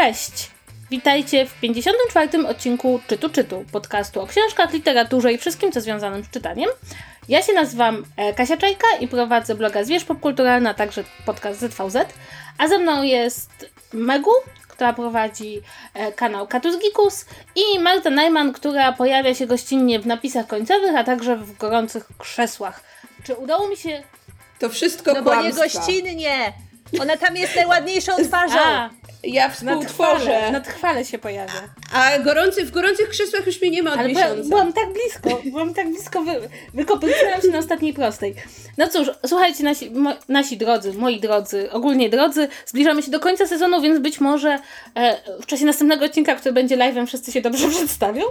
Cześć! Witajcie w 54. odcinku Czytu Czytu, podcastu o książkach, literaturze i wszystkim, co związanym z czytaniem. Ja się nazywam e, Kasia Czajka i prowadzę bloga Zwierz Popkulturalna, a także podcast ZVZ. A ze mną jest Megu, która prowadzi e, kanał Katus Gikus i Marta Najman, która pojawia się gościnnie w napisach końcowych, a także w gorących krzesłach. Czy udało mi się... To wszystko No bo kłamstwa. nie gościnnie! Ona tam jest najładniejszą twarzą. A, Ja współtworzę. na trwale się pojawia. A gorący, w gorących krzesłach już mnie nie ma od Ale miesiąca. byłam tak blisko, byłam tak blisko, wy, wykopycałam się na ostatniej prostej. No cóż, słuchajcie, nasi, mo, nasi drodzy, moi drodzy, ogólnie drodzy, zbliżamy się do końca sezonu, więc być może e, w czasie następnego odcinka, który będzie live'em, wszyscy się dobrze przedstawią.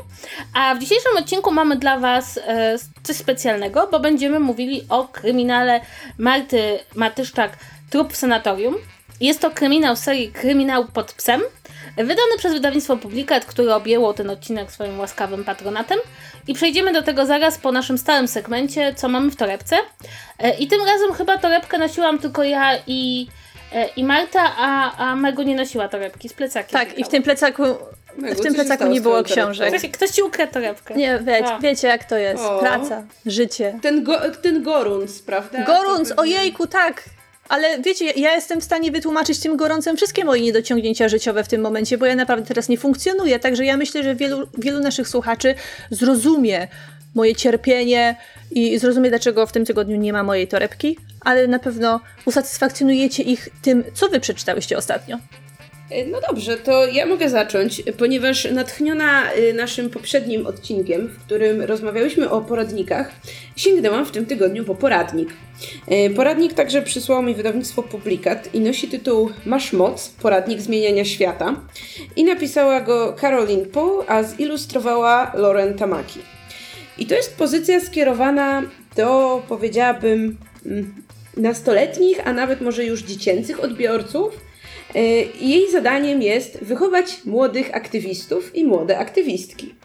A w dzisiejszym odcinku mamy dla Was e, coś specjalnego, bo będziemy mówili o kryminale Marty Matyszczak Trup w sanatorium. Jest to kryminał serii Kryminał pod psem, wydany przez wydawnictwo Publikat, które objęło ten odcinek swoim łaskawym patronatem. I przejdziemy do tego zaraz po naszym stałym segmencie, co mamy w torebce. E, I tym razem chyba torebkę nosiłam tylko ja i, e, i Marta, a, a Mego nie nosiła torebki z plecakiem. Tak, i w tym plecaku, Megu, w tym plecaku nie było książek. Ktoś, ktoś ci ukradł torebkę. Nie, wie, A. wiecie jak to jest. O. Praca, życie. Ten, go, ten gorąc, prawda? Pewnie- ojejku, tak. Ale wiecie, ja jestem w stanie wytłumaczyć tym gorącem wszystkie moje niedociągnięcia życiowe w tym momencie, bo ja naprawdę teraz nie funkcjonuję. Także ja myślę, że wielu, wielu naszych słuchaczy zrozumie moje cierpienie i zrozumie, dlaczego w tym tygodniu nie ma mojej torebki, ale na pewno usatysfakcjonujecie ich tym, co wy przeczytałyście ostatnio. No dobrze, to ja mogę zacząć, ponieważ natchniona y, naszym poprzednim odcinkiem, w którym rozmawiałyśmy o poradnikach, sięgnęłam w tym tygodniu po poradnik. Y, Poradnik także przysłało mi wydawnictwo Publikat i nosi tytuł Masz moc, poradnik zmieniania świata i napisała go Caroline Poe, a zilustrowała Lauren Tamaki. I to jest pozycja skierowana do, powiedziałabym, mm, nastoletnich, a nawet może już dziecięcych odbiorców. E, Jej zadaniem jest wychować młodych aktywistów i młode aktywistki.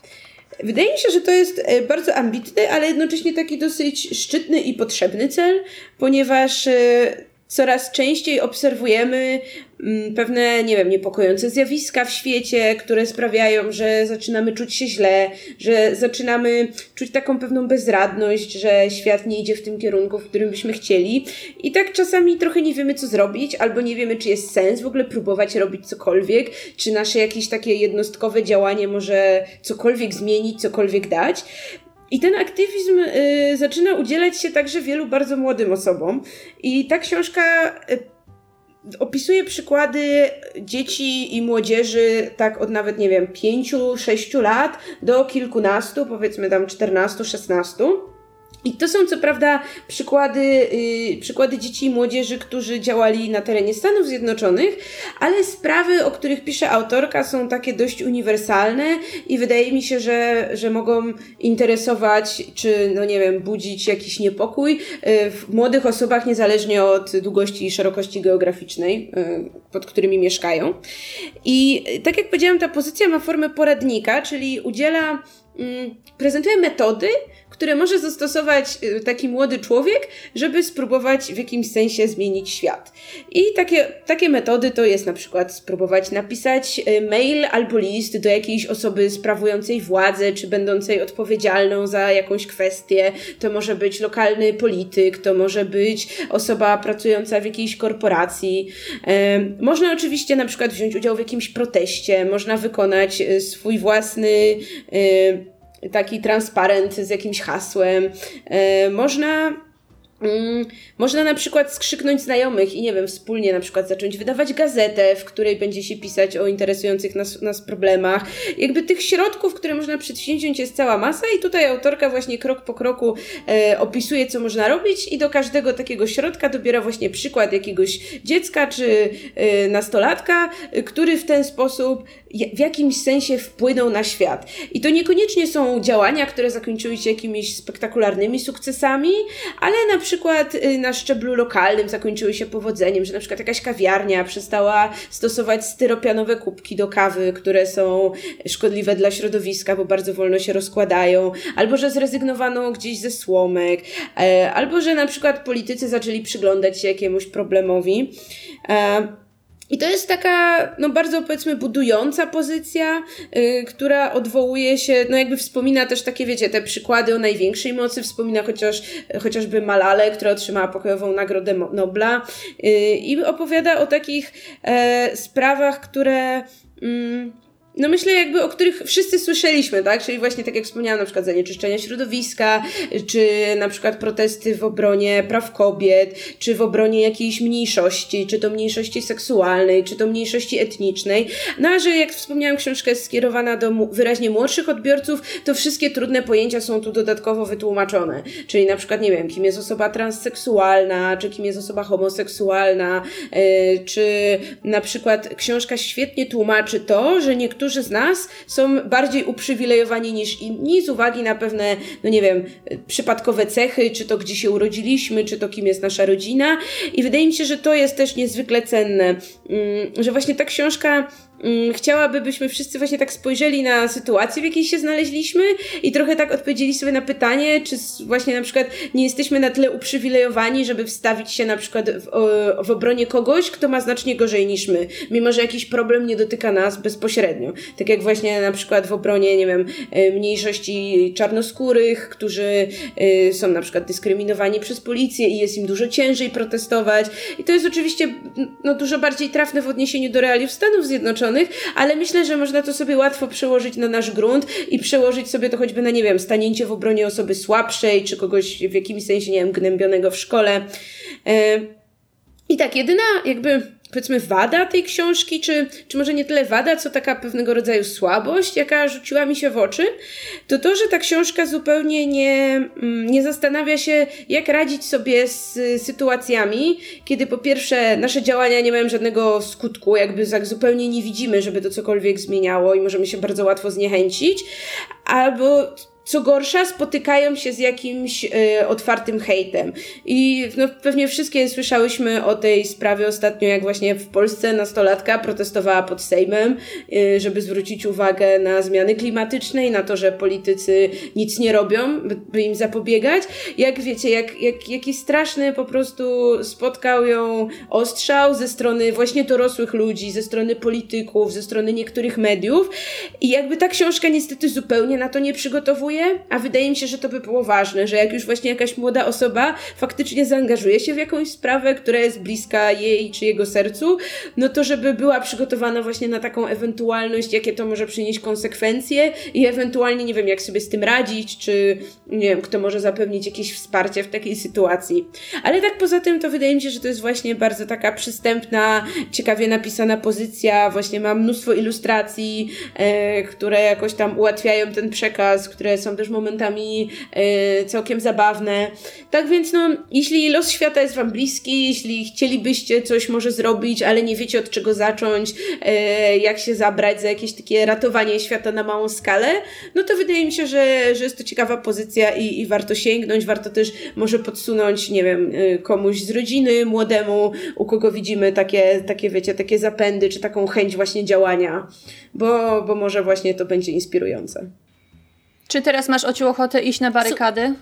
Wydaje mi się, że to jest e, bardzo ambitny, ale jednocześnie taki dosyć szczytny i potrzebny cel, ponieważ e, coraz częściej obserwujemy mm, pewne, nie wiem, niepokojące zjawiska w świecie, które sprawiają, że zaczynamy czuć się źle, że zaczynamy czuć taką pewną bezradność, że świat nie idzie w tym kierunku, w którym byśmy chcieli. I tak czasami trochę nie wiemy, co zrobić, albo nie wiemy, czy jest sens w ogóle próbować robić cokolwiek, czy nasze jakieś takie jednostkowe działanie może cokolwiek zmienić, cokolwiek dać. I ten aktywizm y, zaczyna udzielać się także wielu bardzo młodym osobom. I ta książka y, opisuje przykłady dzieci i młodzieży, tak od nawet, nie wiem, pięciu, sześciu lat do kilkunastu, powiedzmy tam 14, 16. I to są co prawda przykłady, yy, przykłady dzieci i młodzieży, którzy działali na terenie Stanów Zjednoczonych, ale sprawy, o których pisze autorka, są takie dość uniwersalne i wydaje mi się, że, że mogą interesować, czy, no nie wiem, budzić jakiś niepokój yy, w młodych osobach, niezależnie od długości i szerokości geograficznej, yy, pod którymi mieszkają. I yy, tak jak powiedziałam, ta pozycja ma formę poradnika, czyli udziela, mm, prezentuje metody, które może zastosować y, taki młody człowiek, żeby spróbować w jakimś sensie zmienić świat. I takie, takie metody to jest na przykład spróbować napisać y, mail albo list do jakiejś osoby sprawującej władzę, czy będącej odpowiedzialną za jakąś kwestię. To może być lokalny polityk, to może być osoba pracująca w jakiejś korporacji. Można oczywiście na przykład wziąć udział w jakimś proteście, można wykonać y, swój własny taki transparent z jakimś hasłem. E, można. Mm, można na przykład skrzyknąć znajomych i nie wiem, wspólnie na przykład zacząć wydawać gazetę, w której będzie się pisać o interesujących nas, nas problemach. Jakby tych środków, które można przedsięwziąć jest cała masa i tutaj autorka właśnie krok po kroku e, opisuje, co można robić i do każdego takiego środka dobiera właśnie przykład jakiegoś dziecka czy e, nastolatka, który w ten sposób w jakimś sensie wpłynął na świat. I to niekoniecznie są działania, które zakończyły się jakimiś spektakularnymi sukcesami, ale na przykład y, na szczeblu lokalnym zakończyły się powodzeniem, że na przykład jakaś kawiarnia przestała stosować styropianowe kubki do kawy, które są szkodliwe dla środowiska, bo bardzo wolno się rozkładają, albo że zrezygnowano gdzieś ze słomek, e, albo że na przykład politycy zaczęli przyglądać się jakiemuś problemowi. I to jest taka, no bardzo powiedzmy, budująca pozycja, yy, która odwołuje się, no jakby wspomina też takie, wiecie, te przykłady o największej mocy, wspomina chociaż, chociażby Malale, która otrzymała pokojową Nagrodę Nobla yy, i opowiada o takich e, sprawach, które. Mm, no myślę jakby, o których wszyscy słyszeliśmy, tak? Czyli właśnie tak jak wspomniałam, na przykład zanieczyszczenia środowiska, czy na przykład protesty w obronie praw kobiet, czy w obronie jakiejś mniejszości, czy to mniejszości seksualnej, czy to mniejszości etnicznej. No a że jak wspomniałam, książka jest skierowana do wyraźnie młodszych odbiorców, to wszystkie trudne pojęcia są tu dodatkowo wytłumaczone. Czyli na przykład, nie wiem, kim jest osoba transseksualna, czy kim jest osoba homoseksualna, yy, czy na przykład książka świetnie tłumaczy to, że niektórzy niektórzy z nas są bardziej uprzywilejowani niż inni z uwagi na pewne, no nie wiem, przypadkowe cechy, czy to gdzie się urodziliśmy, czy to kim jest nasza rodzina. I wydaje mi się, że to jest też niezwykle cenne, mm, że właśnie ta książka chciałaby, byśmy wszyscy właśnie tak spojrzeli na sytuację, w jakiej się znaleźliśmy i trochę tak odpowiedzieli sobie na pytanie, czy właśnie na przykład nie jesteśmy na tyle uprzywilejowani, żeby wstawić się na przykład w, w obronie kogoś, kto ma znacznie gorzej niż my, mimo że jakiś problem nie dotyka nas bezpośrednio. Tak jak właśnie na przykład w obronie, nie wiem, e, mniejszości czarnoskórych, którzy e, są na przykład dyskryminowani przez policję i jest im dużo ciężej protestować. I to jest oczywiście no, dużo bardziej trafne w odniesieniu do realiów Stanów Zjednoczonych, ale myślę, że można to sobie łatwo przełożyć na nasz grunt i przełożyć sobie to choćby na, nie wiem, stanięcie w obronie osoby słabszej, czy kogoś w jakimś sensie, nie wiem, gnębionego w szkole. E, I tak, jedyna jakby powiedzmy wada tej książki, czy, czy może nie tyle wada, co taka pewnego rodzaju słabość, jaka rzuciła mi się w oczy, to to, że ta książka zupełnie nie, mm, nie zastanawia się, jak radzić sobie z sytuacjami, kiedy po pierwsze nasze działania nie mają żadnego skutku, jakby tak zupełnie nie widzimy, żeby to cokolwiek zmieniało i możemy się bardzo łatwo zniechęcić, albo co gorsza, spotykają się z jakimś y, otwartym hejtem. I no, pewnie wszystkie słyszałyśmy o tej sprawie ostatnio, jak właśnie w Polsce nastolatka protestowała pod Sejmem, y, żeby zwrócić uwagę na zmiany klimatyczne i na to, że politycy nic nie robią, by, by im zapobiegać. Jak wiecie, jak, jak, jaki straszny po prostu spotkał ją ostrzał ze strony właśnie dorosłych ludzi, ze strony polityków, ze strony niektórych mediów. I jakby ta książka niestety zupełnie na to nie przygotowuje a wydaje mi się, że to by było ważne, że jak już właśnie jakaś młoda osoba faktycznie zaangażuje się w jakąś sprawę, która jest bliska jej czy jego sercu, no to żeby była przygotowana właśnie na taką ewentualność, jakie to może przynieść konsekwencje i ewentualnie nie wiem, jak sobie z tym radzić, czy nie wiem, kto może zapewnić jakieś wsparcie w takiej sytuacji. Ale tak poza tym to wydaje mi się, że to jest właśnie bardzo taka przystępna, ciekawie napisana pozycja, właśnie ma mnóstwo ilustracji, e, które jakoś tam ułatwiają ten przekaz, które są też momentami e, całkiem zabawne. Tak więc, no, jeśli los świata jest Wam bliski, jeśli chcielibyście coś może zrobić, ale nie wiecie od czego zacząć, e, jak się zabrać za jakieś takie ratowanie świata na małą skalę, no to wydaje mi się, że, że jest to ciekawa pozycja i, i warto sięgnąć, warto też może podsunąć, nie wiem, e, komuś z rodziny, młodemu, u kogo widzimy takie, takie wiecie, takie zapędy, czy taką chęć właśnie działania, bo, bo może właśnie to będzie inspirujące. Czy teraz masz ociu ochotę iść na barykady?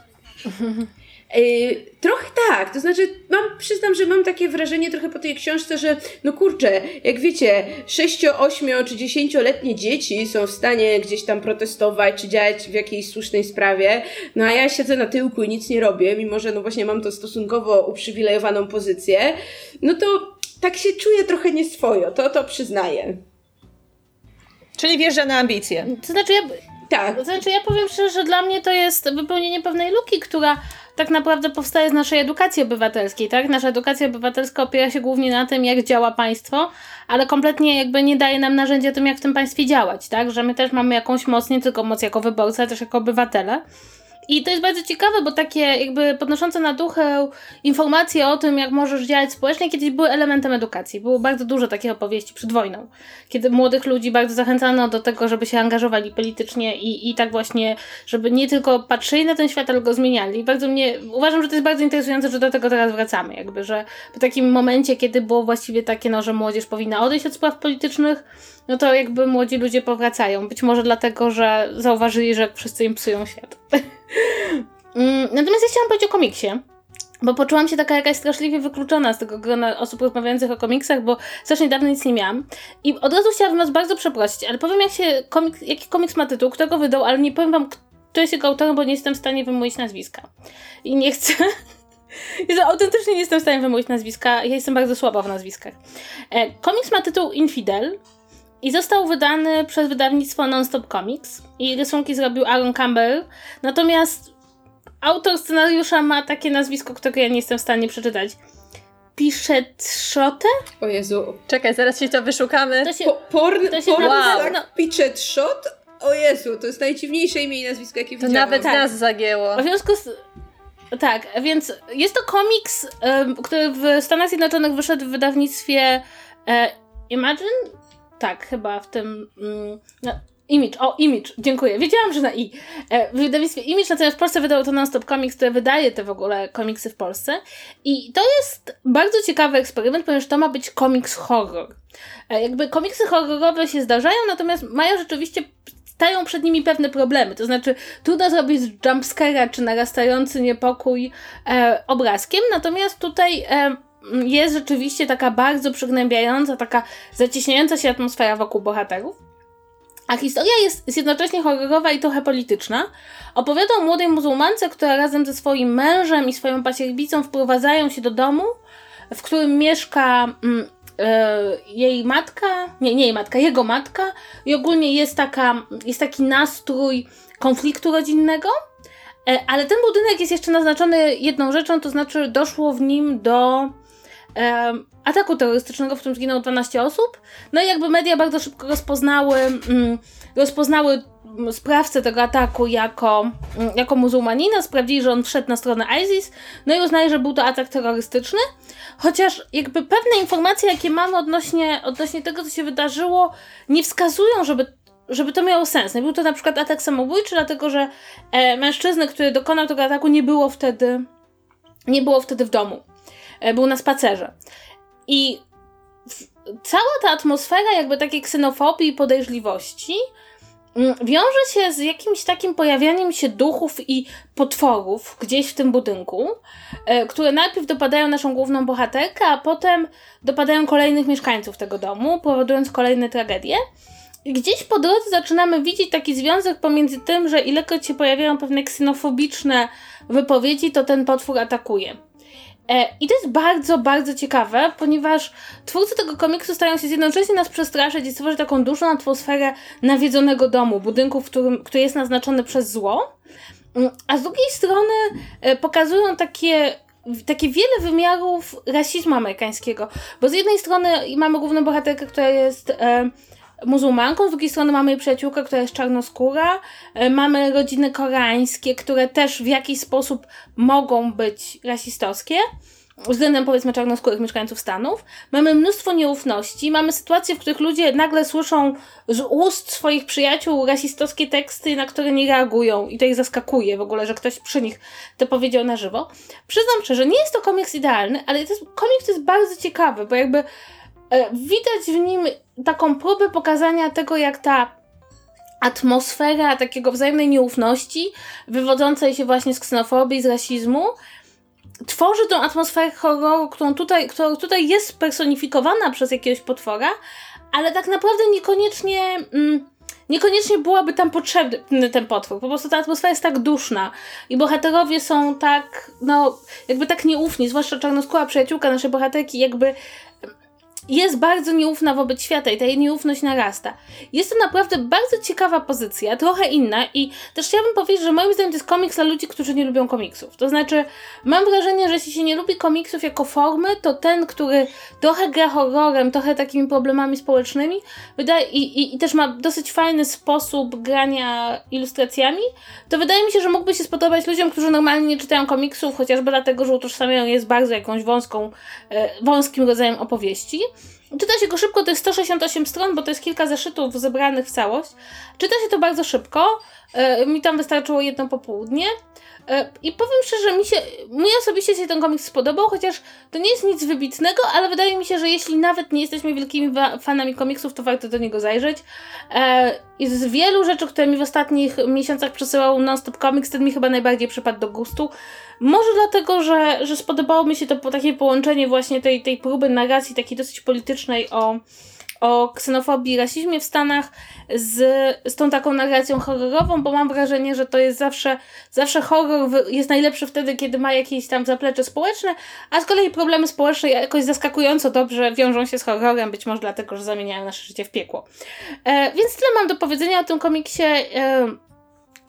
Yy, trochę tak, to znaczy mam, przyznam, że mam takie wrażenie trochę po tej książce, że no kurczę, jak wiecie, 6, 8 czy 10-letnie dzieci są w stanie gdzieś tam protestować czy działać w jakiejś słusznej sprawie, no a ja siedzę na tyłku i nic nie robię, mimo że no właśnie mam to stosunkowo uprzywilejowaną pozycję, no to tak się czuję trochę nieswojo, to to przyznaję. Czyli wierzę na ambicje. To znaczy ja tak. Znaczy, ja powiem szczerze, że dla mnie to jest wypełnienie pewnej luki, która tak naprawdę powstaje z naszej edukacji obywatelskiej, tak? Nasza edukacja obywatelska opiera się głównie na tym, jak działa państwo, ale kompletnie jakby nie daje nam narzędzia o tym, jak w tym państwie działać, tak? Że my też mamy jakąś moc, nie tylko moc jako wyborcy, ale też jako obywatele. I to jest bardzo ciekawe, bo takie jakby podnoszące na duchę informacje o tym, jak możesz działać społecznie, kiedyś były elementem edukacji. Było bardzo dużo takich opowieści przed wojną, kiedy młodych ludzi bardzo zachęcano do tego, żeby się angażowali politycznie i, i tak właśnie, żeby nie tylko patrzyli na ten świat, ale go zmieniali. I bardzo mnie, uważam, że to jest bardzo interesujące, że do tego teraz wracamy, jakby, że w takim momencie, kiedy było właściwie takie, no, że młodzież powinna odejść od spraw politycznych, no to jakby młodzi ludzie powracają. Być może dlatego, że zauważyli, że wszyscy im psują świat. Mm, natomiast ja chciałam powiedzieć o komiksie. bo poczułam się taka jakaś straszliwie wykluczona z tego grona osób rozmawiających o komiksach, bo strasznie dawno nic nie miałam. I od razu chciałabym was bardzo przeprosić, ale powiem jak się komik, jaki komiks ma tytuł, kto go wydał, ale nie powiem wam, kto jest jego autorem, bo nie jestem w stanie wymówić nazwiska. I nie chcę... Ja autentycznie nie jestem w stanie wymówić nazwiska, ja jestem bardzo słaba w nazwiskach. E, komiks ma tytuł Infidel i został wydany przez wydawnictwo Nonstop Comics i rysunki zrobił Aaron Campbell, natomiast autor scenariusza ma takie nazwisko, którego ja nie jestem w stanie przeczytać. Pisze trzotę? O Jezu. Czekaj, zaraz się to wyszukamy. To się, Po, porn, to się porn nazywa- tak, no. Pitchet Shot? O Jezu, to jest najdziwniejsze imię i nazwisko, jakie To widziałam. nawet Tak. nas zagięło. w związku z... Tak, więc jest to komiks, który w Stanach Zjednoczonych wyszedł w wydawnictwie e, Imagine? Tak, chyba w tym... Mm, no, Image, o Image, dziękuję. Wiedziałam, że na I. E, w wydawnictwie Image, natomiast w Polsce wydał to Nonstop Comics, które wydaje te w ogóle komiksy w Polsce. I to jest bardzo ciekawy eksperyment, ponieważ to ma być komiks horror. E, jakby komiksy horrorowe się zdarzają, natomiast mają rzeczywiście stają przed nimi pewne problemy. To znaczy, trudno zrobić jumpscare'a czy narastający niepokój e, obrazkiem, natomiast tutaj e, jest rzeczywiście taka bardzo przygnębiająca, taka zacieśniająca się atmosfera wokół bohaterów. A historia jest, jest jednocześnie horrorowa i trochę polityczna. Opowiada o młodej muzułmance, która razem ze swoim mężem i swoją pasierbicą wprowadzają się do domu, w którym mieszka mm, e, jej matka, nie, nie jej matka, jego matka i ogólnie jest, taka, jest taki nastrój konfliktu rodzinnego. E, ale ten budynek jest jeszcze naznaczony jedną rzeczą, to znaczy doszło w nim do e, ataku terrorystycznego, w którym zginęło 12 osób. No i jakby media bardzo szybko rozpoznały, mm, rozpoznały mm, sprawcę tego ataku jako, mm, jako muzułmanina, sprawdzili, że on wszedł na stronę ISIS, no i uznali, że był to atak terrorystyczny. Chociaż jakby pewne informacje, jakie mamy odnośnie, odnośnie tego, co się wydarzyło, nie wskazują, żeby żeby to miało sens. Nie był to na przykład atak samobójczy, dlatego że e, mężczyzny, który dokonał tego ataku, nie było wtedy, nie było wtedy w domu. E, był na spacerze. I cała ta atmosfera jakby takiej ksenofobii i podejrzliwości mm, wiąże się z jakimś takim pojawianiem się duchów i potworów gdzieś w tym budynku, e, które najpierw dopadają naszą główną bohaterkę, a potem dopadają kolejnych mieszkańców tego domu, powodując kolejne tragedie. I gdzieś po drodze zaczynamy widzieć taki związek pomiędzy tym, że ilekroć się pojawiają pewne ksenofobiczne wypowiedzi, to ten potwór atakuje. E, I to jest bardzo, bardzo ciekawe, ponieważ twórcy tego komiksu starają się jednocześnie nas przestraszyć i stworzyć taką dużą atmosferę nawiedzonego domu, budynku, w którym, który jest naznaczony przez zło. Mm, A z drugiej strony e, pokazują takie takie wiele wymiarów rasizmu amerykańskiego. Bo z jednej strony mamy główną bohaterkę, która jest e, muzułmanką, z drugiej strony mamy jej przyjaciółkę, która jest czarnoskóra, e, mamy rodziny koreańskie, które też w jakiś sposób mogą być rasistowskie względem powiedzmy czarnoskórych mieszkańców Stanów. Mamy mnóstwo nieufności, mamy sytuacje, w których ludzie nagle słyszą z ust swoich przyjaciół rasistowskie teksty, na które nie reagują i to ich zaskakuje w ogóle, że ktoś przy nich to powiedział na żywo. Przyznam szczerze, nie jest to komiks idealny, ale to jest, komiks jest bardzo ciekawy, bo jakby widać w nim taką próbę pokazania tego, jak ta atmosfera takiego wzajemnej nieufności, wywodzącej się właśnie z ksenofobii, z rasizmu, tworzy tą atmosferę horroru, którą tutaj, która tutaj jest personifikowana przez jakiegoś potwora, ale tak naprawdę niekoniecznie, mm, niekoniecznie byłaby tam potrzebny ten potwór. Po prostu ta atmosfera jest tak duszna i bohaterowie są tak, no, jakby tak nieufni, zwłaszcza czarnoskóra przyjaciółka naszej bohaterki, jakby jest bardzo nieufna wobec świata i ta jej nieufność narasta. Jest to naprawdę bardzo ciekawa pozycja, trochę inna i też chciałabym powiedzieć, że moim zdaniem to jest komiks dla ludzi, którzy nie lubią komiksów. To znaczy, mam wrażenie, że jeśli się nie lubi komiksów jako formy, to ten, który trochę gra horrorem, trochę takimi problemami społecznymi wydaje, i, i, i też ma dosyć fajny sposób grania ilustracjami, to wydaje mi się, że mógłby się spodobać ludziom, którzy normalnie nie czytają komiksów, chociażby dlatego, że utożsamiają je z bardzo jakąś wąską, e, wąskim rodzajem opowieści. Czyta się go szybko, to jest 168 stron, bo to jest kilka zeszytów zebranych w całość. Czyta się to bardzo szybko. E, mi tam wystarczyło jedno popołudnie. E, I powiem szczerze, mi się, mi osobiście się ten komiks spodobał, chociaż to nie jest nic wybitnego, ale wydaje mi się, że jeśli nawet nie jesteśmy wielkimi fanami komiksów, to warto do niego zajrzeć. E, I z wielu rzeczy, które mi w ostatnich miesiącach przesyłał Non-Stop Comics, ten mi chyba najbardziej przypadł do gustu. Może dlatego, że, że spodobało mi się to takie połączenie właśnie tej, tej próby narracji takiej dosyć politycznej o o ksenofobii i rasizmie w Stanach z, z tą taką narracją horrorową, bo mam wrażenie, że to jest zawsze, zawsze horror jest najlepszy wtedy, kiedy ma jakieś tam zaplecze społeczne, a z kolei problemy społeczne jakoś zaskakująco dobrze wiążą się z horrorem, być może dlatego, że zamieniają nasze życie w piekło. E, więc tyle mam do powiedzenia o tym komiksie. E,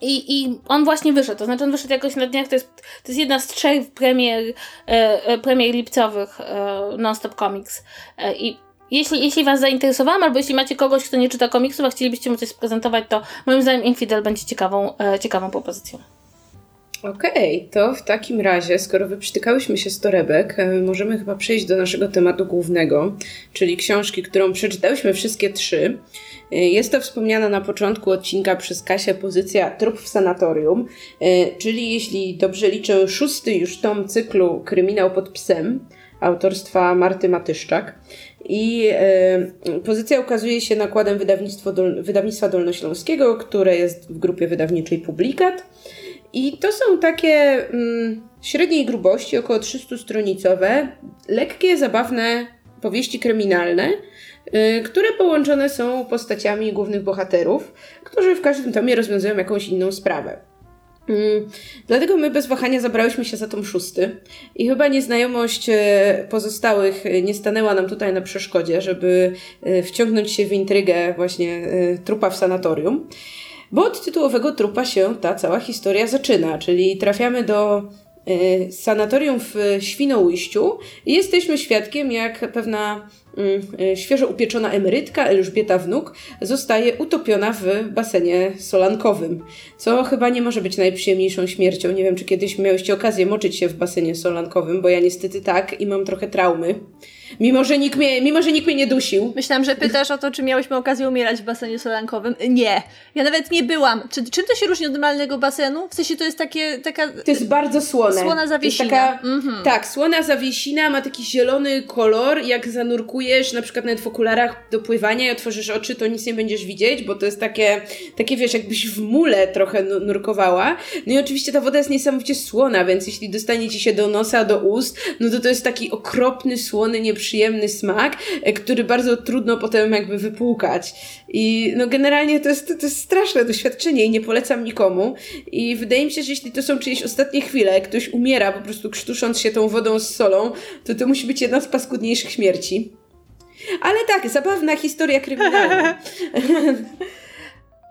i, I on właśnie wyszedł, to znaczy on wyszedł jakoś na dniach, to jest, to jest jedna z trzech premier, e, e premier lipcowych e, Non-Stop Comics. E, I jeśli, jeśli Was zainteresowałam, albo jeśli macie kogoś, kto nie czyta komiksów, a chcielibyście mu coś sprezentować, to moim zdaniem Infidel będzie ciekawą, e, ciekawą propozycją. Okej, okay, to w takim razie, skoro wyprztykałyśmy się z torebek, e, możemy chyba przejść do naszego tematu głównego, czyli książki, którą przeczytałyśmy wszystkie trzy. E, jest to wspomniana na początku odcinka przez Kasię pozycja Trup w sanatorium, e, czyli jeśli dobrze liczę, szósty już tom cyklu Kryminał pod psem autorstwa Marty Matyszczak. I pozycja ukazuje się nakładem Dol wydawnictwa Dolnośląskiego, które jest w grupie wydawniczej Publikat. I to są takie y, średniej grubości, około 300-stronicowe, lekkie, zabawne powieści kryminalne, y, które połączone są postaciami głównych bohaterów, którzy w każdym tomie rozwiązują jakąś inną sprawę. Mm, dlatego my bez wahania zabrałyśmy się za tom szósty i chyba nieznajomość e, pozostałych e, nie stanęła nam tutaj na przeszkodzie, żeby e, wciągnąć się w intrygę właśnie trupa w sanatorium. Bo od tytułowego trupa się ta cała historia zaczyna, czyli trafiamy do sanatorium w Świnoujściu i jesteśmy świadkiem, jak pewna świeżo upieczona emerytka Elżbieta Wnuk zostaje utopiona w basenie solankowym, co chyba nie może być najprzyjemniejszą śmiercią. Nie wiem, czy kiedyś miałyście okazję moczyć się w basenie solankowym, bo ja niestety tak i mam trochę traumy. Mimo że, nikt mnie, mimo, że nikt mnie nie dusił. Myślałam, że pytasz o to, czy miałyśmy okazję umierać w basenie solankowym. Nie. Ja nawet nie byłam. Czy, czym to się różni od normalnego basenu? W sensie to jest takie, taka... To jest bardzo słone. Słona zawiesina. Taka, mm-hmm. Tak, słona zawiesina ma taki zielony kolor. Jak zanurkujesz na przykład nawet w okularach do pływania i otworzysz oczy, to nic nie będziesz widzieć, bo to jest takie, takie wiesz, jakbyś w mule trochę nurkowała. No i oczywiście ta woda jest niesamowicie słona, więc jeśli dostanie ci się do nosa, do ust, no to to jest taki okropny, słony, nieprzyjemny przyjemny smak, e, który bardzo trudno potem jakby wypłukać. I no generalnie to jest, to jest straszne doświadczenie i nie polecam nikomu. I wydaje mi się, że jeśli to są czyjeś ostatnie chwile, ktoś umiera po prostu krztusząc się tą wodą z solą, to to musi być jedna z paskudniejszych śmierci. Ale tak, zabawna historia kryminalna.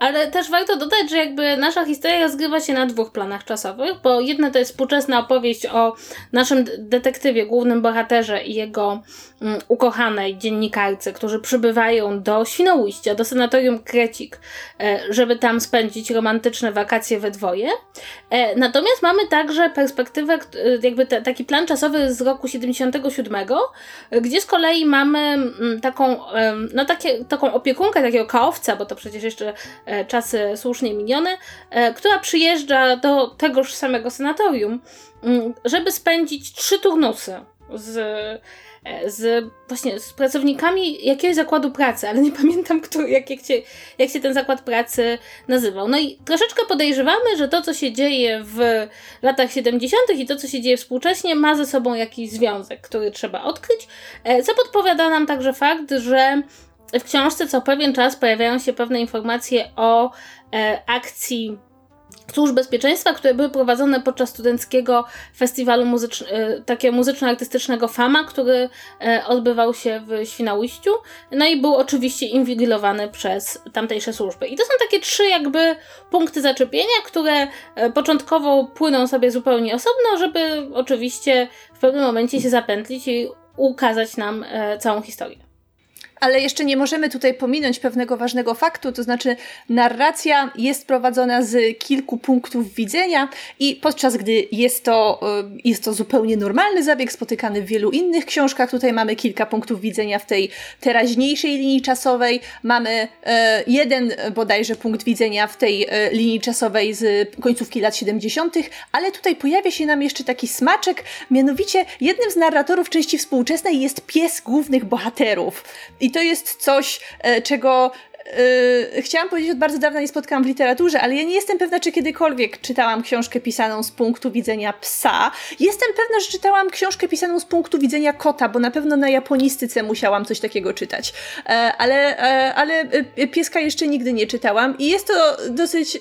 Ale też warto dodać, że jakby nasza historia rozgrywa się na dwóch planach czasowych, bo jedna to jest współczesna opowieść o naszym detektywie, głównym bohaterze i jego um, ukochanej dziennikarce, którzy przybywają do Świnoujścia, do sanatorium Krecik, e, żeby tam spędzić romantyczne wakacje we dwoje. E, natomiast mamy także perspektywę, jakby te, taki plan czasowy z roku 77, gdzie z kolei mamy mm, taką, no takie, taką opiekunkę takiego kaowca, bo to przecież jeszcze E, czasy słusznie minione, e, która przyjeżdża do tegoż samego sanatorium, mm, żeby spędzić trzy turnusy z, e, z właśnie z pracownikami jakiegoś zakładu pracy, ale nie pamiętam, który, jak, jak, się, jak się ten zakład pracy nazywał. No i troszeczkę podejrzewamy, że to, co się dzieje w latach 70. i to, co się dzieje współcześnie, ma ze sobą jakiś związek, który trzeba odkryć, co podpowiada nam także fakt, że w książce co pewien czas pojawiają się pewne informacje o e, akcji służb bezpieczeństwa, które były prowadzone podczas studenckiego festiwalu muzycz- e, takiego muzyczno-artystycznego FAMA, który e, odbywał się w Świnoujściu, no i był oczywiście inwigilowany przez tamtejsze służby. I to są takie trzy jakby punkty zaczepienia, które e, początkowo płyną sobie zupełnie osobno, żeby oczywiście w pewnym momencie się zapętlić i ukazać nam całą historię. Ale jeszcze nie możemy tutaj pominąć pewnego ważnego faktu, to znaczy narracja jest prowadzona z kilku punktów widzenia i podczas gdy jest to, y, jest to zupełnie normalny zabieg spotykany w wielu innych książkach, tutaj mamy kilka punktów widzenia w tej teraźniejszej linii czasowej, mamy e, jeden bodajże punkt widzenia w tej e, linii czasowej z końcówki lat 70., ale tutaj pojawia się nam jeszcze taki smaczek, mianowicie jednym z narratorów części współczesnej jest pies głównych bohaterów. I to jest coś, e, czego Yy, chciałam powiedzieć, od bardzo dawna nie spotkałam w literaturze, ale ja nie jestem pewna, czy kiedykolwiek czytałam książkę pisaną z punktu widzenia psa. Jestem pewna, że czytałam książkę pisaną z punktu widzenia kota, bo na pewno na japonistyce musiałam coś takiego czytać. E, ale, e, ale e, pieska jeszcze nigdy nie czytałam i jest to dosyć,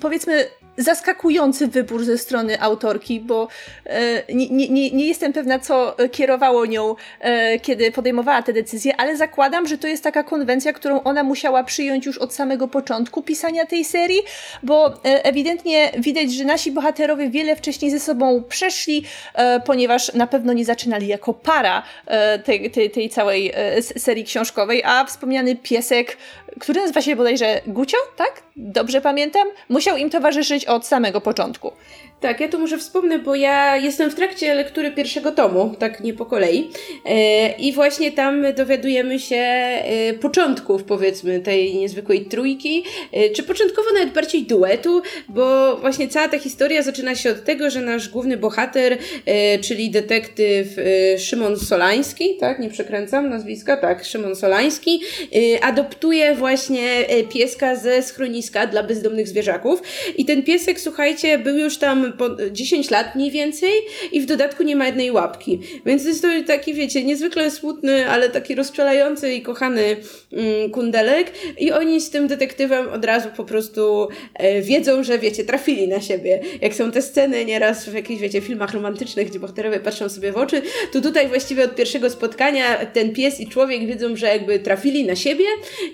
powiedzmy, zaskakujący wybór ze strony autorki, bo e, nie, nie, nie jestem pewna, co kierowało nią, e, kiedy podejmowała te decyzje, ale zakładam, że to jest taka konwencja, którą ona musiała przyjąć już od samego początku pisania tej serii, bo e, ewidentnie widać, że nasi bohaterowie wiele wcześniej ze sobą przeszli, e, ponieważ na pewno nie zaczynali jako para e, tej, tej, tej całej e, serii książkowej, a wspomniany piesek który nazywa się bodajże Gucio, tak? Dobrze pamiętam? Musiał im towarzyszyć od samego początku. Tak, ja to może wspomnę, bo ja jestem w trakcie lektury pierwszego tomu, tak nie po kolei. E, I właśnie tam dowiadujemy się e, początków, powiedzmy, tej niezwykłej trójki, e, czy początkowo nawet bardziej duetu, bo właśnie cała ta historia zaczyna się od tego, że nasz główny bohater, czyli detektyw Szymon Solański, tak, nie przekręcam nazwiska, tak, Szymon Solański, adoptuje właśnie pieska ze schroniska dla bezdomnych zwierzaków. I ten piesek, słuchajcie, był już tam 10 lat mniej więcej i w dodatku nie ma jednej łapki. Więc jest to taki, wiecie, niezwykle smutny, ale taki rozczulający i kochany mm, kundelek i oni z tym detektywem od razu po prostu e, wiedzą, że wiecie, trafili na siebie. Jak są te sceny nieraz w jakichś, wiecie, filmach romantycznych, gdzie bohaterowie patrzą sobie w oczy, to tutaj właściwie od pierwszego spotkania ten pies i człowiek wiedzą, że jakby trafili na siebie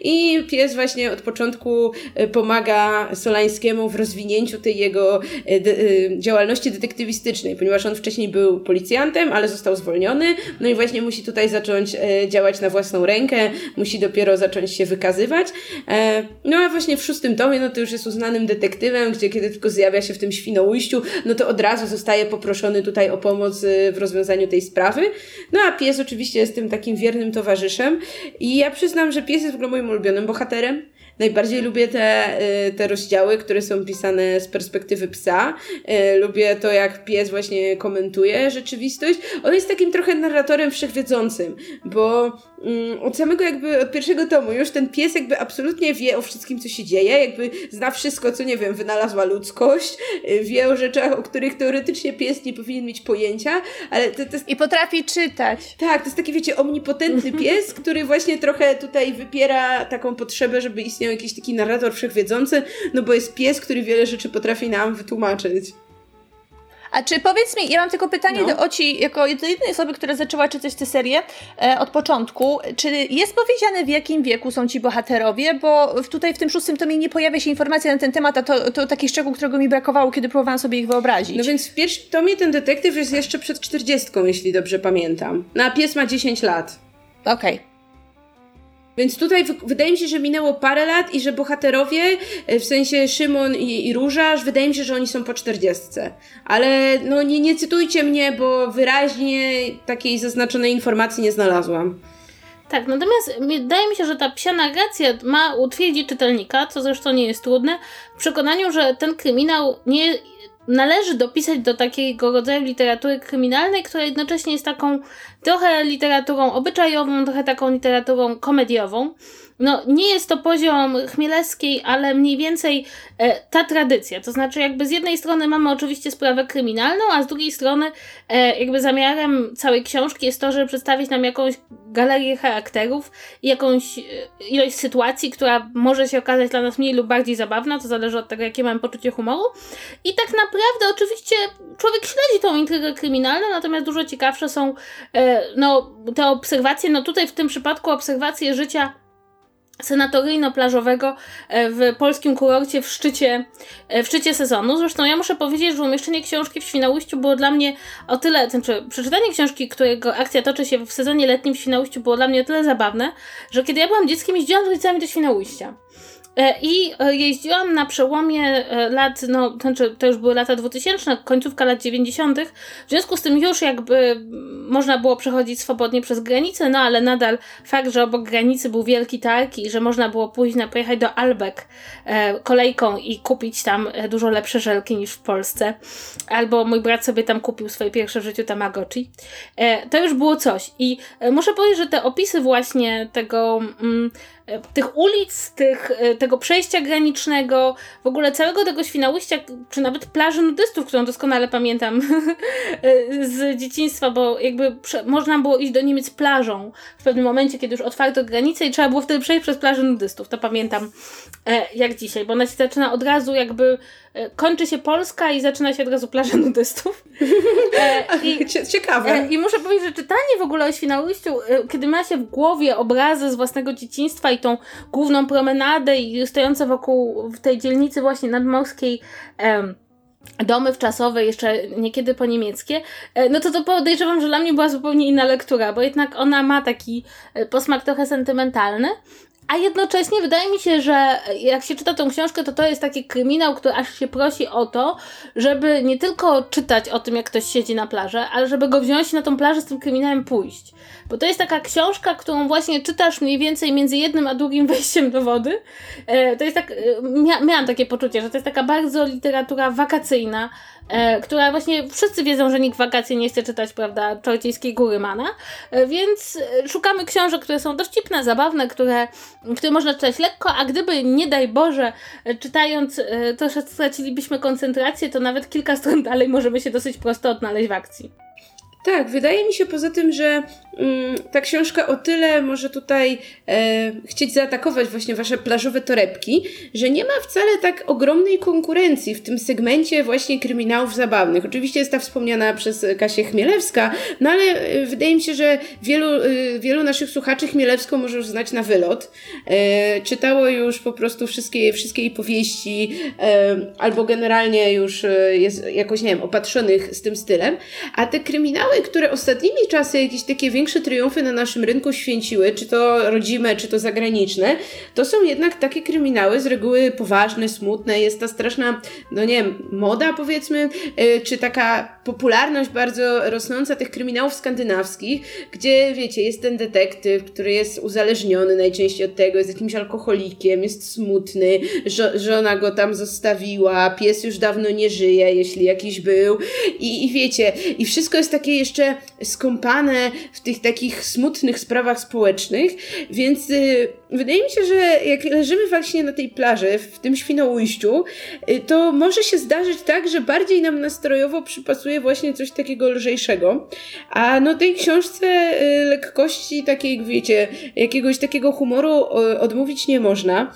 i pies właśnie od początku e, pomaga Solańskiemu w rozwinięciu tej jego e, e, działalności detektywistycznej, ponieważ on wcześniej był policjantem, ale został zwolniony, no i właśnie musi tutaj zacząć e, działać na własną rękę, musi dopiero zacząć się wykazywać. E, no a właśnie w szóstym tomie, no to już jest uznanym detektywem, gdzie kiedy tylko zjawia się w tym świnoujściu, no to od razu zostaje poproszony tutaj o pomoc e, w rozwiązaniu tej sprawy. No a pies oczywiście jest tym takim wiernym towarzyszem i ja przyznam, że pies jest w ogóle moim ulubionym bohaterem. Najbardziej lubię te, y, te rozdziały, które są pisane z perspektywy psa. Y, lubię to, jak pies właśnie komentuje rzeczywistość. On jest takim trochę narratorem wszechwiedzącym, bo od samego jakby, od pierwszego tomu już ten pies jakby absolutnie wie o wszystkim, co się dzieje, jakby zna wszystko, co, nie wiem, wynalazła ludzkość, y, wie o rzeczach, o których teoretycznie pies nie powinien mieć pojęcia, ale to, to jest... I potrafi czytać. Tak, to jest taki, wiecie, omnipotentny pies, który właśnie trochę tutaj wypiera taką potrzebę, żeby istniał jakiś taki narrator wszechwiedzący, no bo jest pies, który wiele rzeczy potrafi nam wytłumaczyć. A czy powiedz mi, ja mam tylko pytanie no. do Oci, jako jednej osoby, która zaczęła czytać tę serię e, od początku. Czy jest powiedziane, w jakim wieku są ci bohaterowie? Bo tutaj w tym szóstym tomie nie pojawia się informacja na ten temat, a to, to taki szczegół, którego mi brakowało, kiedy próbowałam sobie ich wyobrazić. No więc w pierwszym tomie ten detektyw jest jeszcze przed czterdziestką, jeśli dobrze pamiętam. No a pies ma 10 lat. Okej. Okay. Więc tutaj wydaje mi się, że minęło parę lat i że bohaterowie, e, w sensie Szymon i, i Różarz, wydaje mi się, że oni są po czterdziestce. Ale no nie, nie cytujcie mnie, bo wyraźnie takiej zaznaczonej informacji nie znalazłam. Tak, natomiast wydaje mi się, że ta psia narracja ma utwierdzić czytelnika, co zresztą nie jest trudne, w przekonaniu, że ten kryminał nie należy dopisać do takiego rodzaju literatury kryminalnej, która jednocześnie jest taką trochę literaturą obyczajową, trochę taką literaturą komediową no nie jest to poziom chmielewskiej, ale mniej więcej e, ta tradycja. To znaczy, jakby z jednej strony mamy oczywiście sprawę kryminalną, a z drugiej strony e, jakby zamiarem całej książki jest to, żeby przedstawić nam jakąś galerię charakterów jakąś e, ilość sytuacji, która może się okazać dla nas mniej lub bardziej zabawna, to zależy od tego, jakie mamy poczucie humoru. I tak naprawdę oczywiście człowiek śledzi tą intrygę kryminalną, natomiast dużo ciekawsze są e, no, te obserwacje, no tutaj w tym przypadku obserwacje życia sanatoryjno-plażowego e, w polskim kurorcie w szczycie, e, w szczycie sezonu. Zresztą ja muszę powiedzieć, że umieszczenie książki w Świnoujściu było dla mnie o tyle, znaczy przeczytanie książki, którego akcja toczy się w sezonie letnim w Świnoujściu było dla mnie o tyle zabawne, że kiedy ja byłam dzieckiem jeździłam z rodzicami do Świnoujścia. E, I e, jeździłam na przełomie e, lat, no znaczy to już były lata 2000, końcówka lat 90. W związku z tym już jakby można było przechodzić swobodnie przez granicę, no ale nadal fakt, że obok granicy był wielki targ i że można było pójść na, pojechać do Albek kolejką i kupić tam dużo lepsze żelki niż w Polsce. Albo mój brat sobie tam kupił swoje pierwsze w życiu Tamagotchi. To już było coś. I muszę powiedzieć, że te opisy właśnie tego mm, tych ulic, tych, e, tego przejścia granicznego, w ogóle całego tego Świnoujścia, czy nawet plaży nudystów, którą doskonale pamiętam e, z dzieciństwa, bo jakby można było iść do Niemiec plażą w pewnym momencie, kiedy już otwarto granice i trzeba było wtedy przejść przez plażę nudystów. To pamiętam e, jak dzisiaj, bo ona się zaczyna od razu jakby kończy się Polska i zaczyna się od razu plaża nudystów. E, I, Ciekawe. E, I muszę powiedzieć, że czytanie w ogóle o Świnoujściu, kiedy ma się w głowie obrazy z własnego dzieciństwa i tą główną promenadę i stojące wokół w tej dzielnicy właśnie nadmorskiej domy wczasowe, jeszcze niekiedy po niemieckie, no to to podejrzewam, że dla mnie była zupełnie inna lektura, bo jednak ona ma taki posmak trochę sentymentalny, a jednocześnie wydaje mi się, że jak się czyta tą książkę, to to jest taki kryminał, który aż się prosi o to, żeby nie tylko czytać o tym, jak ktoś siedzi na plaży, ale żeby go wziąć na tą plażę z tym kryminałem pójść. Bo to jest taka książka, którą właśnie czytasz mniej więcej między jednym a drugim wejściem do wody. E, to jest tak, e, mia miałam takie poczucie, że to jest taka bardzo literatura wakacyjna, e, która właśnie wszyscy wiedzą, że nikt wakacje nie chce czytać, prawda, Czarciejskiej Góry Mana, więc szukamy książek, które są dowcipne, zabawne, które, które można czytać lekko, a gdyby, nie daj Boże, czytając troszkę stracilibyśmy koncentrację, to nawet kilka stron dalej możemy się dosyć prosto odnaleźć w akcji. Tak, wydaje mi się poza tym, że mm, ta książka o tyle może tutaj e, chcieć zaatakować właśnie wasze plażowe torebki, że nie ma wcale tak ogromnej konkurencji w tym segmencie właśnie kryminałów zabawnych. Oczywiście jest ta wspomniana przez Kasię Chmielewska, no ale e, wydaje mi się, że wielu, e, wielu naszych słuchaczy Chmielewską może już znać na wylot. E, czytało już po prostu wszystkie, wszystkie jej powieści, e, albo generalnie już e, jest jakoś, nie wiem, opatrzonych z tym stylem, a te kryminały które ostatnimi czasy jakieś takie większe triumfy na naszym rynku święciły, czy to rodzime, czy to zagraniczne, to są jednak takie kryminały z reguły poważne, smutne, jest ta straszna, no nie wiem, moda powiedzmy, e, czy taka popularność bardzo rosnąca tych kryminałów skandynawskich, gdzie wiecie, jest ten detektyw, który jest uzależniony najczęściej od tego, jest jakimś alkoholikiem, jest smutny, żo żona go tam zostawiła, pies już dawno nie żyje, jeśli jakiś był. I, i wiecie, i wszystko jest takie jeszcze skąpane w tych takich smutnych sprawach społecznych, więc y, wydaje mi się, że jak leżymy właśnie na tej plaży, w tym Świnoujściu, y, to może się zdarzyć tak, że bardziej nam nastrojowo przypasuje właśnie coś takiego lżejszego, a no tej książce y, lekkości takiej, wiecie, jakiegoś takiego humoru y, odmówić nie można.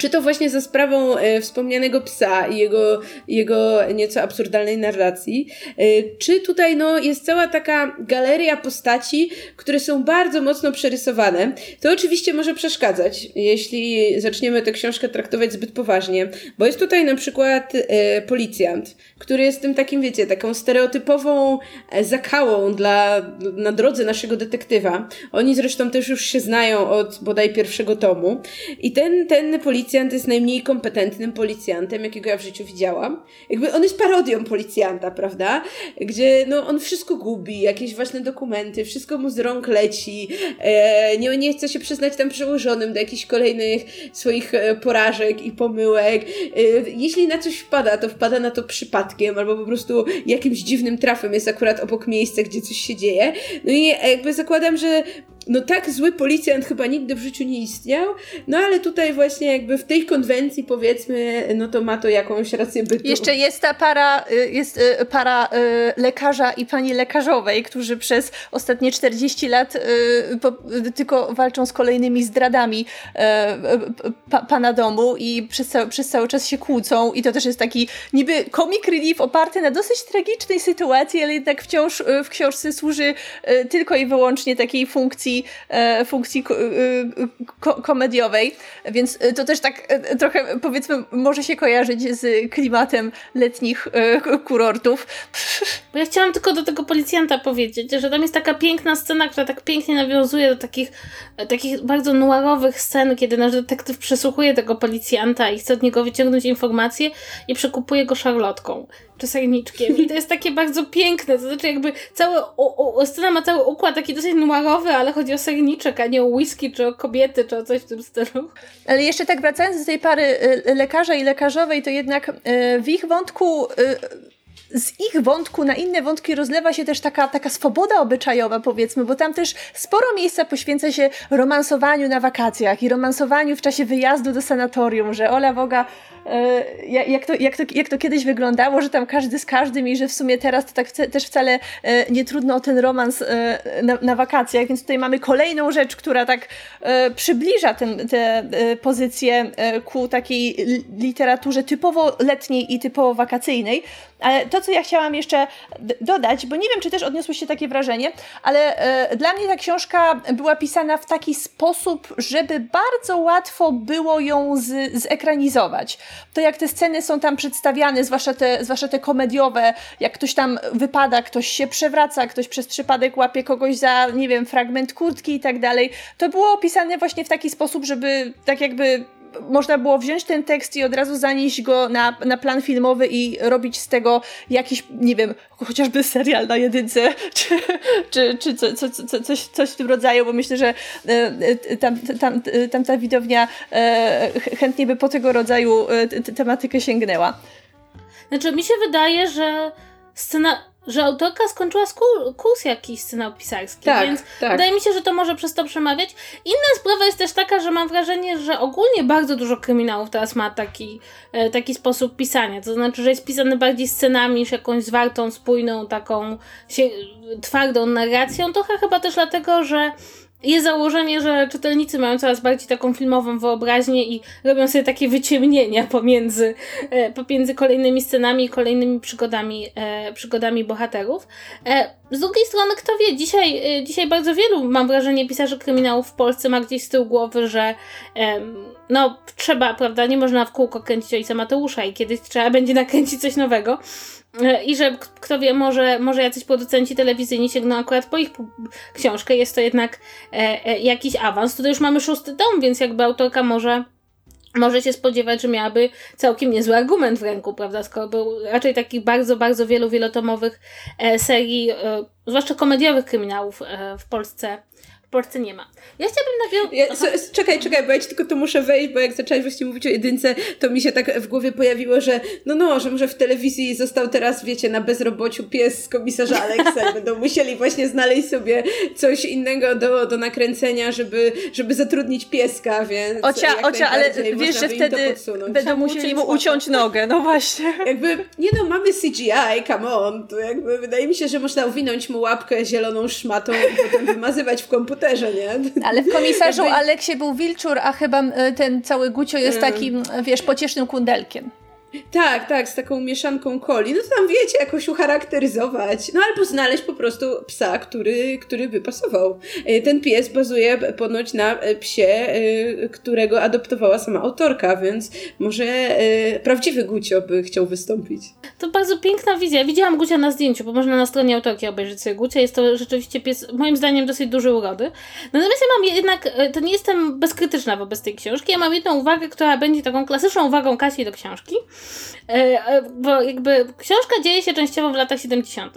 Czy to właśnie za sprawą e, wspomnianego psa i jego, jego nieco absurdalnej narracji, e, czy tutaj no, jest cała taka galeria postaci, które są bardzo mocno przerysowane. To oczywiście może przeszkadzać, jeśli zaczniemy tę książkę traktować zbyt poważnie, bo jest tutaj na przykład e, policjant, który jest tym takim, wiecie, taką stereotypową e, zakałą dla, na drodze naszego detektywa. Oni zresztą też już się znają od bodaj pierwszego tomu. I ten, ten policjant jest najmniej kompetentnym policjantem, jakiego ja w życiu widziałam. Jakby on jest parodią policjanta, prawda? Gdzie no, on wszystko gubi, jakieś ważne dokumenty, wszystko mu z rąk leci, e, nie, nie chce się przyznać tam przełożonym do jakichś kolejnych swoich e, porażek i pomyłek. E, jeśli na coś wpada, to wpada na to przypadkiem, albo po prostu jakimś dziwnym trafem jest akurat obok miejsca, gdzie coś się dzieje. No i jakby zakładam, że no tak zły policjant chyba nigdy w życiu nie istniał, no ale tutaj właśnie jakby w tej konwencji powiedzmy, no to ma to jakąś rację bytu. Jeszcze jest ta para, y, jest y, para y, lekarza i pani lekarzowej, którzy przez ostatnie 40 lat tylko walczą z kolejnymi zdradami pana domu i przez cały, przez cały czas się kłócą i to też jest taki niby comic relief oparty na dosyć tragicznej sytuacji, ale jednak wciąż w książce służy tylko i wyłącznie takiej funkcji funkcji, e, funkcji ko, ko, komediowej, więc to też tak trochę powiedzmy może się kojarzyć z klimatem letnich kurortów. Bo ja chciałam tylko do tego policjanta powiedzieć, że tam jest taka piękna scena, która tak pięknie nawiązuje do takich, takich bardzo noirowych scen, kiedy nasz detektyw przesłuchuje tego policjanta i chce od niego wyciągnąć informacje i przekupuje go szarlotką czy serniczkiem. I to jest takie bardzo piękne. To znaczy, jakby cały. O, o, scena ma cały układ taki dosyć noirowy, ale chodzi o serniczek, a nie o whisky, czy o kobiety, czy o coś w tym stylu. Ale jeszcze tak wracając do tej pary y, lekarza i lekarzowej, to jednak y, w ich wątku y, z ich wątku na inne wątki rozlewa się też taka, taka swoboda obyczajowa, powiedzmy, bo tam też sporo miejsca poświęca się romansowaniu na wakacjach i romansowaniu w czasie wyjazdu do sanatorium, że Ola Woga jak to, jak, to, jak to kiedyś wyglądało, że tam każdy z każdym i że w sumie teraz to tak też wcale e, nie trudno o ten romans e, na, na wakacjach, więc tutaj mamy kolejną rzecz, która tak przybliża ten, te pozycje ku takiej literaturze typowo letniej i typowo wakacyjnej. Ale to, co ja chciałam jeszcze dodać, bo nie wiem, czy też odniosłyście takie wrażenie, ale dla mnie ta książka była pisana w taki sposób, żeby bardzo łatwo było ją z, zekranizować to jak te sceny są tam przedstawiane, zwłaszcza te, zwłaszcza te komediowe, jak ktoś tam wypada, ktoś się przewraca, ktoś przez przypadek łapie kogoś za, nie wiem, fragment kurtki i tak dalej, to było opisane właśnie w taki sposób, żeby tak jakby można było wziąć ten tekst i od razu zanieść go na, na plan filmowy i robić z tego jakiś, nie wiem, chociażby serial na jedynce, czy, czy, czy co, co, co, coś, coś w tym rodzaju, bo myślę, że e, tam, tam, tam ta widownia e, chętnie by po tego rodzaju e, tematykę sięgnęła. Znaczy, mi się wydaje, że scena że autorka skończyła kurs jakiś scenopisarski, tak, więc tak. wydaje mi się, że to może przez to przemawiać. Inna sprawa jest też taka, że mam wrażenie, że ogólnie bardzo dużo kryminałów teraz ma taki, e, taki sposób pisania, to znaczy, że jest pisany bardziej scenami niż jakąś zwartą, spójną, taką się, twardą narracją, trochę chyba też dlatego, że jest założenie, że czytelnicy mają coraz bardziej taką filmową wyobraźnię i robią sobie takie wyciemnienia pomiędzy, e, pomiędzy kolejnymi scenami i kolejnymi przygodami, e, przygodami bohaterów. E, z drugiej strony, kto wie, dzisiaj, dzisiaj bardzo wielu, mam wrażenie, pisarzy kryminałów w Polsce ma gdzieś z tyłu głowy, że no trzeba, prawda, nie można w kółko kręcić ojca Mateusza i kiedyś trzeba będzie nakręcić coś nowego. E, I że kto wie, może, może jacyś producenci telewizyjni sięgną akurat po ich książkę. Jest to jednak e, e, jakiś awans. Tutaj już mamy szósty tom, więc jakby autorka może może się spodziewać, że miałaby całkiem niezły argument w ręku, prawda? Skoro był raczej takich bardzo, bardzo wielu wielotomowych e, serii, e, zwłaszcza komediowych kryminałów e, w Polsce Polsce nie ma. Ja chciałabym nawiązać... Ja, czekaj, czekaj, bo ja ci tylko tu muszę wejść, bo jak zaczęłaś właśnie mówić o jedynce, to mi się tak w głowie pojawiło, że no no, że może w telewizji został teraz, wiecie, na bezrobociu pies z komisarza Alexa będą musieli właśnie znaleźć sobie coś innego do, do nakręcenia, żeby, żeby zatrudnić pieska, więc... Ocia, ocia, ale wiesz, że wtedy będą musieli mu uciąć nogę, no właśnie. Jakby, nie no, mamy CGI, come on, to jakby wydaje mi się, że można uwinąć mu łapkę zieloną szmatą i potem wymazywać w komputerze nie? Ale w komisarzu. Aleksie był wilczur, a chyba e, ten cały Gucio jest mm. takim, wiesz, pociesznym kundelkiem. Tak, tak, z taką mieszanką coli. No to tam wiecie, jakoś ucharakteryzować. No albo znaleźć po prostu psa, który, który by pasował. E, ten pies bazuje ponoć na e, psie, e, którego adoptowała sama autorka, więc może prawdziwy Gucio by chciał wystąpić. To bardzo piękna wizja. Widziałam Gucia na zdjęciu, bo można na stronie autorki obejrzeć sobie Gucia. Jest to rzeczywiście pies, moim zdaniem, dosyć duży urody. Natomiast ja mam jednak, to nie jestem bezkrytyczna wobec tej książki. Ja mam jedną uwagę, która będzie taką klasyczną uwagą Kasi do książki. E, e, bo jakby książka dzieje się częściowo w latach 70.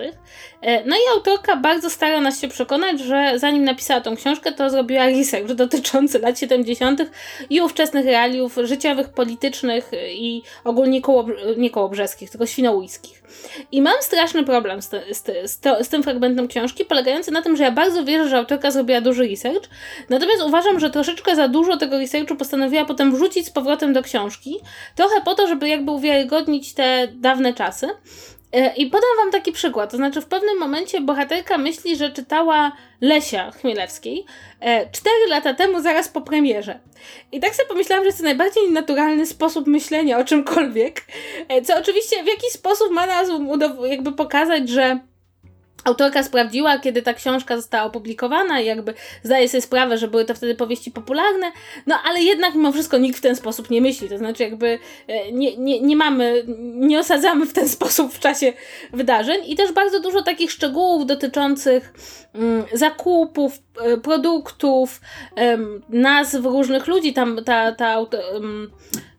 E, no i autorka bardzo stara nas się przekonać, że zanim napisała tą książkę, to zrobiła research dotyczący lat 70. i ówczesnych realiów życiowych, politycznych i ogólnie koło, nie kołobrzeskich, tylko świnoujskich. I mam straszny problem z, te, z, te, z, to, z tym fragmentem książki, polegający na tym, że ja bardzo wierzę, że autorka zrobiła duży research, natomiast uważam, że troszeczkę za dużo tego researchu postanowiła potem wrzucić z powrotem do książki, trochę po to, żeby jakby uwiarygodnić te dawne czasy. E, I podam wam taki przykład. To znaczy, w pewnym momencie bohaterka myśli, że czytała Lesia Chmielewskiej e, cztery lata temu, zaraz po premierze. I tak sobie pomyślałam, że jest to najbardziej naturalny sposób myślenia o czymkolwiek. E, co oczywiście w jakiś sposób ma nas jakby pokazać, że autorka sprawdziła, kiedy ta książka została opublikowana i jakby zdaje sobie sprawę, że były to wtedy powieści popularne, no ale jednak mimo wszystko nikt w ten sposób nie myśli, to znaczy jakby e, nie, nie, nie mamy, nie osadzamy w ten sposób w czasie wydarzeń. I też bardzo dużo takich szczegółów dotyczących mm, zakupów, e, produktów, nazw różnych ludzi, tam ta, ta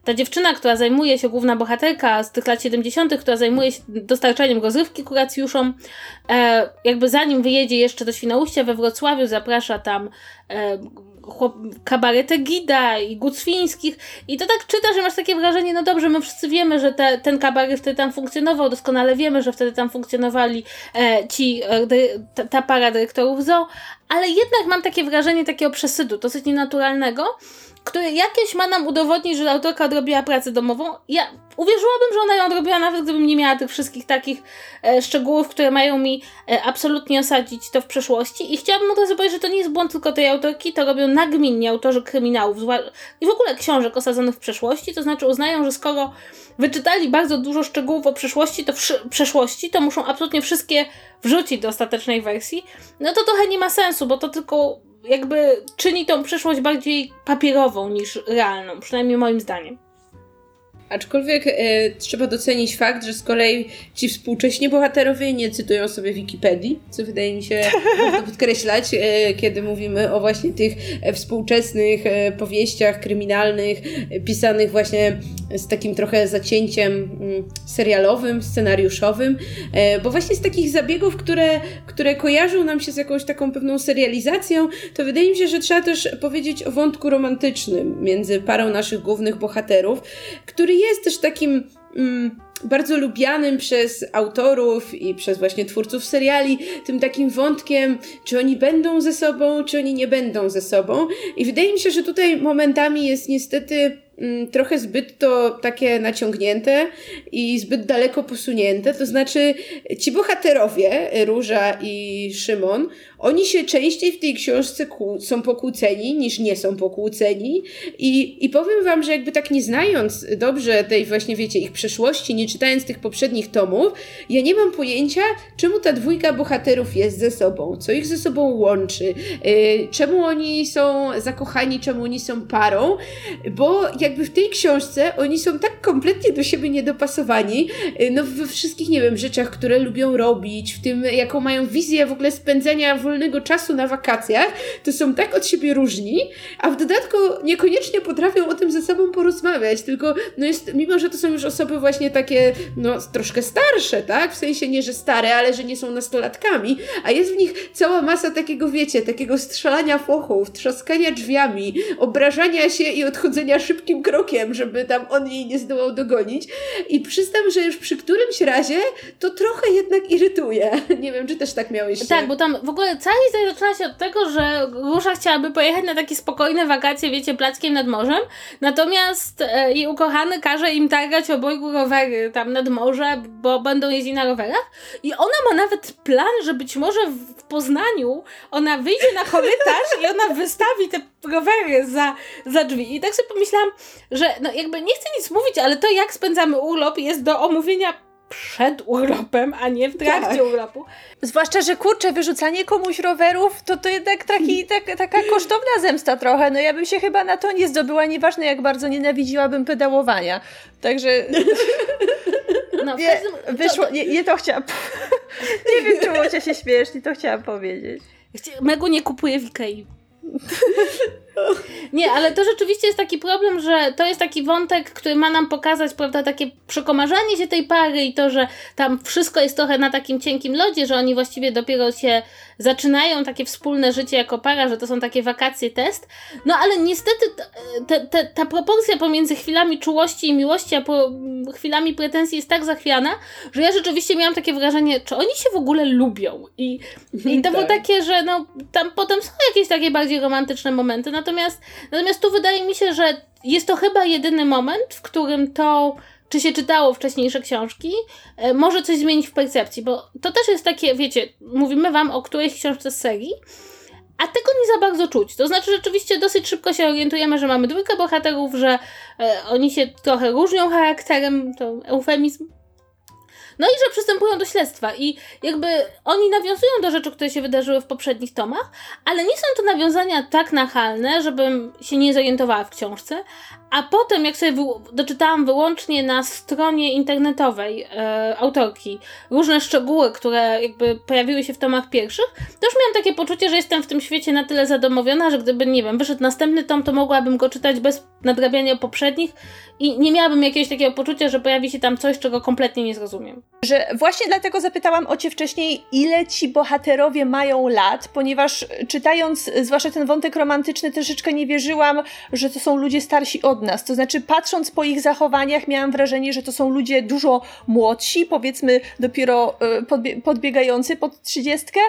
ta dziewczyna, która zajmuje się, główna bohaterka z tych lat 70., która zajmuje się dostarczaniem rozrywki kuracjuszom, e, jakby zanim wyjedzie jeszcze do Świnoujścia we Wrocławiu, zaprasza tam e, chłop, kabaretę Gida i Gucwińskich i to tak czyta, że masz takie wrażenie, no dobrze, my wszyscy wiemy, że te, ten kabaret wtedy tam funkcjonował, doskonale wiemy, że wtedy tam funkcjonowali e, ci, e, ta, ta para dyrektorów zoo, ale jednak mam takie wrażenie takiego przesydu, dosyć nienaturalnego, który jakieś ma nam udowodnić, że autorka odrobiła pracę domową. Ja uwierzyłabym, że ona ją odrobiła, nawet gdybym nie miała tych wszystkich takich e, szczegółów, które mają mi e, absolutnie osadzić to w przeszłości. I chciałabym od razu powiedzieć, że to nie jest błąd tylko tej autorki, to robią nagminnie autorzy kryminałów i w ogóle książek osadzonych w przeszłości. To znaczy uznają, że skoro wyczytali bardzo dużo szczegółów o przeszłości, to przeszłości, to muszą absolutnie wszystkie wrzucić do ostatecznej wersji. No to trochę nie ma sensu, bo to tylko jakby czyni tą przyszłość bardziej papierową niż realną, przynajmniej moim zdaniem. Aczkolwiek e, trzeba docenić fakt, że z kolei ci współcześni bohaterowie nie cytują sobie Wikipedii, co wydaje mi się warto podkreślać, e, kiedy mówimy o właśnie tych e, współczesnych e, powieściach kryminalnych, e, pisanych właśnie z takim trochę zacięciem mm, serialowym, scenariuszowym, e, bo właśnie z takich zabiegów, które, które kojarzą nam się z jakąś taką pewną serializacją, to wydaje mi się, że trzeba też powiedzieć o wątku romantycznym między parą naszych głównych bohaterów, który jest też takim mm, bardzo lubianym przez autorów i przez właśnie twórców seriali, tym takim wątkiem, czy oni będą ze sobą, czy oni nie będą ze sobą. I wydaje mi się, że tutaj momentami jest niestety mm, trochę zbyt to takie naciągnięte i zbyt daleko posunięte. To znaczy, ci bohaterowie, Róża i Szymon, oni się częściej w tej książce są pokłóceni niż nie są pokłóceni. I, I powiem wam, że jakby tak nie znając dobrze tej właśnie, wiecie, ich przeszłości, nie czytając tych poprzednich tomów, ja nie mam pojęcia, czemu ta dwójka bohaterów jest ze sobą, co ich ze sobą łączy, yy, czemu oni są zakochani, czemu oni są parą, bo jakby w tej książce oni są tak kompletnie do siebie niedopasowani, yy, no we wszystkich, nie wiem, rzeczach, które lubią robić, w tym, jaką mają wizję w ogóle spędzenia w wolnego czasu na wakacjach, to są tak od siebie różni, a w dodatku niekoniecznie potrafią o tym ze sobą porozmawiać, tylko no jest, mimo że to są już osoby właśnie takie, no troszkę starsze, tak? W sensie nie, że stare, ale że nie są nastolatkami, a jest w nich cała masa takiego, wiecie, takiego strzelania fochów, trzaskania drzwiami, obrażania się i odchodzenia szybkim krokiem, żeby tam on jej nie zdołał dogonić. I przyznam, że już przy którymś razie to trochę jednak irytuje. Nie wiem, czy też tak miałeś. Tak, bo tam w ogóle cała historia zaczyna się od tego, że Róża chciałaby pojechać na takie spokojne wakacje, wiecie, plackiem nad morzem, natomiast e, jej ukochany każe im targać obojgu rowery tam nad morze, bo będą jeździć na rowerach i ona ma nawet plan, że być może w Poznaniu ona wyjdzie na korytarz i ona wystawi te rowery za, za drzwi. I tak sobie pomyślałam, że no jakby nie chcę nic mówić, ale to jak spędzamy urlop jest do omówienia przed urlopem, a nie w trakcie tak. urlopu. Zwłaszcza, że kurczę, wyrzucanie komuś rowerów to to jednak taki, tak, taka kosztowna zemsta trochę. No ja bym się chyba na to nie zdobyła, nieważne jak bardzo nienawidziłabym pedałowania. Także... No, nie, każdym... wyszło, nie, nie to chciałam... nie wiem, czemu cię się śmiesz, nie to chciałam powiedzieć. Megu nie kupuje w Ikei. Nie, ale to rzeczywiście jest taki problem, że to jest taki wątek, który ma nam pokazać, prawda, takie przekomarzanie się tej pary i to, że tam wszystko jest trochę na takim cienkim lodzie, że oni właściwie dopiero się zaczynają takie wspólne życie jako para, że to są takie wakacje test. No ale niestety te, te, ta proporcja pomiędzy chwilami czułości i miłości, a po chwilami pretensji jest tak zachwiana, że ja rzeczywiście miałam takie wrażenie, czy oni się w ogóle lubią. I, i to było tak. takie, że no tam potem są jakieś takie bardziej romantyczne momenty, natomiast, natomiast tu wydaje mi się, że jest to chyba jedyny moment, w którym to czy się czytało wcześniejsze książki, e, może coś zmienić w percepcji, bo to też jest takie, wiecie, mówimy wam o którejś książce z serii, a tego nie za bardzo czuć. To znaczy, rzeczywiście dosyć szybko się orientujemy, że mamy dwójkę bohaterów, że e, oni się trochę różnią charakterem, to eufemizm. No i że przystępują do śledztwa. I jakby oni nawiązują do rzeczy, które się wydarzyły w poprzednich tomach, ale nie są to nawiązania tak nachalne, żebym się nie zorientowała w książce, a potem, jak sobie doczytałam wyłącznie na stronie internetowej e, autorki różne szczegóły, które jakby pojawiły się w tomach pierwszych, to już miałam takie poczucie, że jestem w tym świecie na tyle zadomowiona, że gdyby, nie wiem, wyszedł następny tom, to mogłabym go czytać bez nadrabiania poprzednich i nie miałabym jakiegoś takiego poczucia, że pojawi się tam coś, czego kompletnie nie zrozumiem. Że właśnie dlatego zapytałam o cię wcześniej, ile ci bohaterowie mają lat, ponieważ czytając zwłaszcza ten wątek romantyczny, troszeczkę nie wierzyłam, że to są ludzie starsi od nas. To znaczy, patrząc po ich zachowaniach, miałam wrażenie, że to są ludzie dużo młodsi, powiedzmy dopiero e, podbie podbiegający pod trzydziestkę.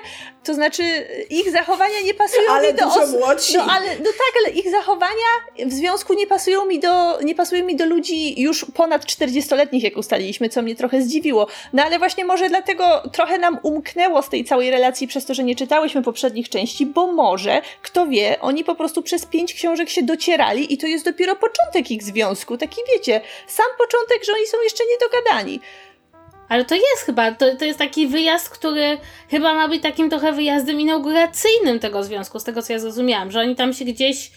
To znaczy, ich zachowania nie pasują ale mi do dużo młodsi. No ale no tak, ale ich zachowania w związku nie pasują mi do nie pasują mi do ludzi już ponad 40-letnich, jak ustaliliśmy, co mnie trochę zdziwiło. No ale właśnie może dlatego trochę nam umknęło z tej całej relacji przez to, że nie czytałyśmy poprzednich części, bo może, kto wie, oni po prostu przez pięć książek się docierali i to jest dopiero początek ich związku. Taki wiecie, sam początek, że oni są jeszcze niedogadani. Ale to jest chyba, to, to jest taki wyjazd, który chyba ma być takim trochę wyjazdem inauguracyjnym tego związku, z tego co ja zrozumiałam, że oni tam się gdzieś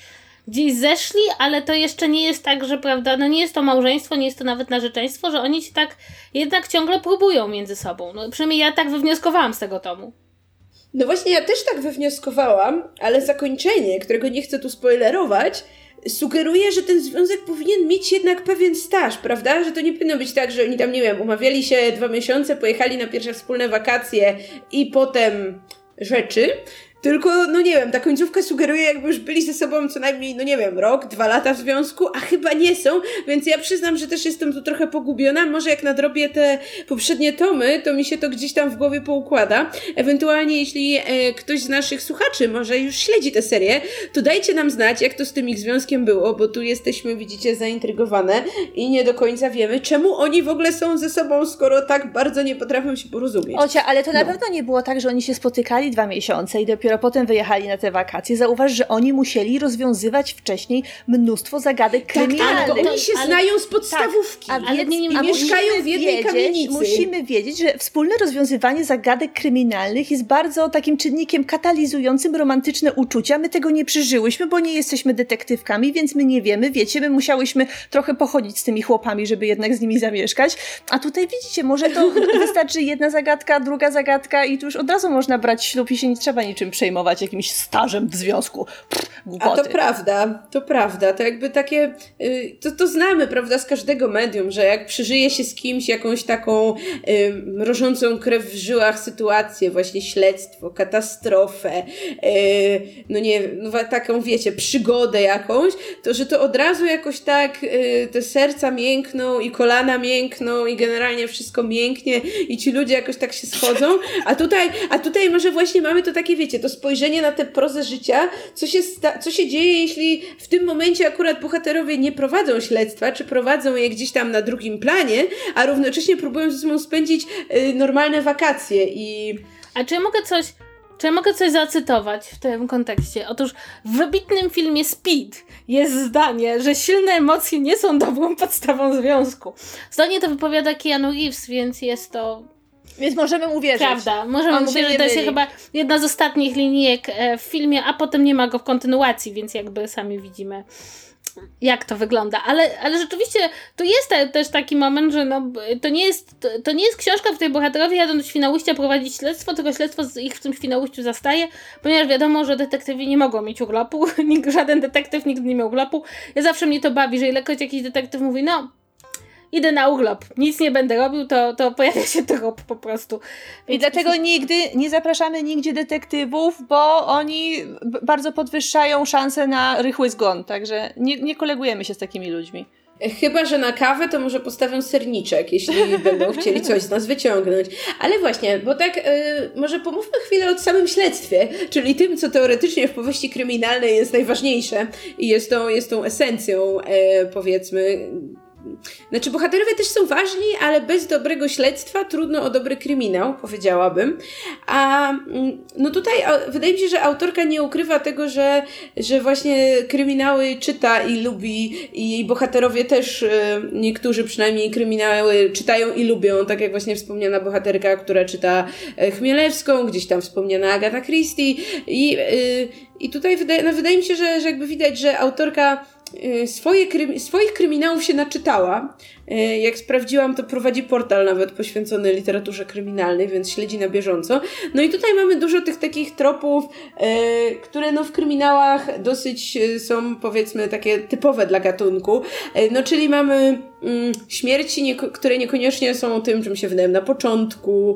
gdzieś zeszli, ale to jeszcze nie jest tak, że prawda, no nie jest to małżeństwo, nie jest to nawet narzeczeństwo, że oni się tak jednak ciągle próbują między sobą. No przynajmniej ja tak wywnioskowałam z tego tomu. No właśnie, ja też tak wywnioskowałam, ale zakończenie, którego nie chcę tu spoilerować, sugeruje, że ten związek powinien mieć jednak pewien staż, prawda? Że to nie powinno być tak, że oni tam, nie wiem, umawiali się dwa miesiące, pojechali na pierwsze wspólne wakacje i potem rzeczy, tylko, no nie wiem, ta końcówka sugeruje, jakby już byli ze sobą co najmniej, no nie wiem, rok, dwa lata w związku, a chyba nie są, więc ja przyznam, że też jestem tu trochę pogubiona. Może jak nadrobię te poprzednie tomy, to mi się to gdzieś tam w głowie poukłada. Ewentualnie, jeśli e, ktoś z naszych słuchaczy może już śledzi tę serię, to dajcie nam znać, jak to z tym ich związkiem było, bo tu jesteśmy, widzicie, zaintrygowane i nie do końca wiemy, czemu oni w ogóle są ze sobą, skoro tak bardzo nie potrafią się porozumieć. Ocia, ale to na no. pewno nie było tak, że oni się spotykali dwa miesiące i dopiero dopiero potem wyjechali na te wakacje. Zauważ, że oni musieli rozwiązywać wcześniej mnóstwo zagadek kryminalnych. Tak, tak, oni się ale, znają z podstawówki. Tak, a ale nie, nie, i mieszkają w jednej wiedzieć, kamienicy. Musimy wiedzieć, że wspólne rozwiązywanie zagadek kryminalnych jest bardzo takim czynnikiem katalizującym romantyczne uczucia. My tego nie przeżyłyśmy, bo nie jesteśmy detektywkami, więc my nie wiemy. Wiecie, my musiałyśmy trochę pochodzić z tymi chłopami, żeby jednak z nimi zamieszkać. A tutaj widzicie, może to wystarczy jedna zagadka, druga zagadka i tu już od razu można brać ślub i się nie trzeba niczym przejmować jakimś stażem w związku. Pff, A to prawda, to prawda. To jakby takie, y, to, to znamy, prawda, z każdego medium, że jak przeżyje się z kimś jakąś taką y, mrożącą krew w żyłach sytuację, właśnie śledztwo, katastrofę, y, no nie, no taką wiecie, przygodę jakąś, to że to od razu jakoś tak y, te serca miękną i kolana miękną i generalnie wszystko mięknie i ci ludzie jakoś tak się schodzą, a tutaj, a tutaj może właśnie mamy to takie, wiecie, to spojrzenie na tę prozę życia, co się, co się dzieje, jeśli w tym momencie akurat bohaterowie nie prowadzą śledztwa, czy prowadzą je gdzieś tam na drugim planie, a równocześnie próbują ze sobą spędzić y, normalne wakacje i... A czy ja mogę coś... Czy ja mogę coś zacytować w tym kontekście? Otóż w wybitnym filmie Speed jest zdanie, że silne emocje nie są dobrą podstawą związku. Zdanie to wypowiada Keanu Reeves, więc jest to więc możemy mu wierzyć. Prawda, możemy mu wierzyć. To jest chyba jedna z ostatnich linijek e, w filmie, a potem nie ma go w kontynuacji, więc jakby sami widzimy jak to wygląda. Ale, ale rzeczywiście to jest te, też taki moment, że no, to, nie jest, to, to, nie jest książka, w której bohaterowie jadą do Świnoujścia prowadzić śledztwo, tylko śledztwo ich w tym Świnoujściu zastaje, ponieważ wiadomo, że detektywi nie mogą mieć urlopu. Żaden detektyw nigdy nie miał urlopu. Ja zawsze mnie to bawi, że ilekroć jakiś detektyw mówi, no idę na urlop, nic nie będę robił, to, to pojawia się trop po prostu. Więc I dlatego nigdy nie zapraszamy nigdzie detektywów, bo oni bardzo podwyższają szanse na rychły zgon, także nie, nie kolegujemy się z takimi ludźmi. Chyba, że na kawę to może postawią serniczek, jeśli będą chcieli coś z nas wyciągnąć. Ale właśnie, bo tak, yy, może pomówmy chwilę o samym śledztwie, czyli tym, co teoretycznie w powieści kryminalnej jest najważniejsze i jest tą, jest tą esencją, yy, powiedzmy, znaczy, bohaterowie też są ważni, ale bez dobrego śledztwa trudno o dobry kryminał, powiedziałabym. A mm, no tutaj wydaje mi się, że autorka nie ukrywa tego, że, że właśnie kryminały czyta i lubi, i jej bohaterowie też, e, niektórzy przynajmniej kryminały czytają i lubią, tak jak właśnie wspomniana bohaterka, która czyta e, Chmielewską, gdzieś tam wspomniana Agata Christie. I, e, i tutaj wydaje, no wydaje mi się, że, że jakby widać, że autorka Y, swoje krymi swoich kryminałów się naczytała. Y, jak sprawdziłam, to prowadzi portal nawet poświęcony literaturze kryminalnej, więc śledzi na bieżąco. No i tutaj mamy dużo tych takich tropów, y, które no w kryminałach dosyć są powiedzmy takie typowe dla gatunku. No czyli mamy mm, śmierci, które niekoniecznie są tym, czym się wydają na początku,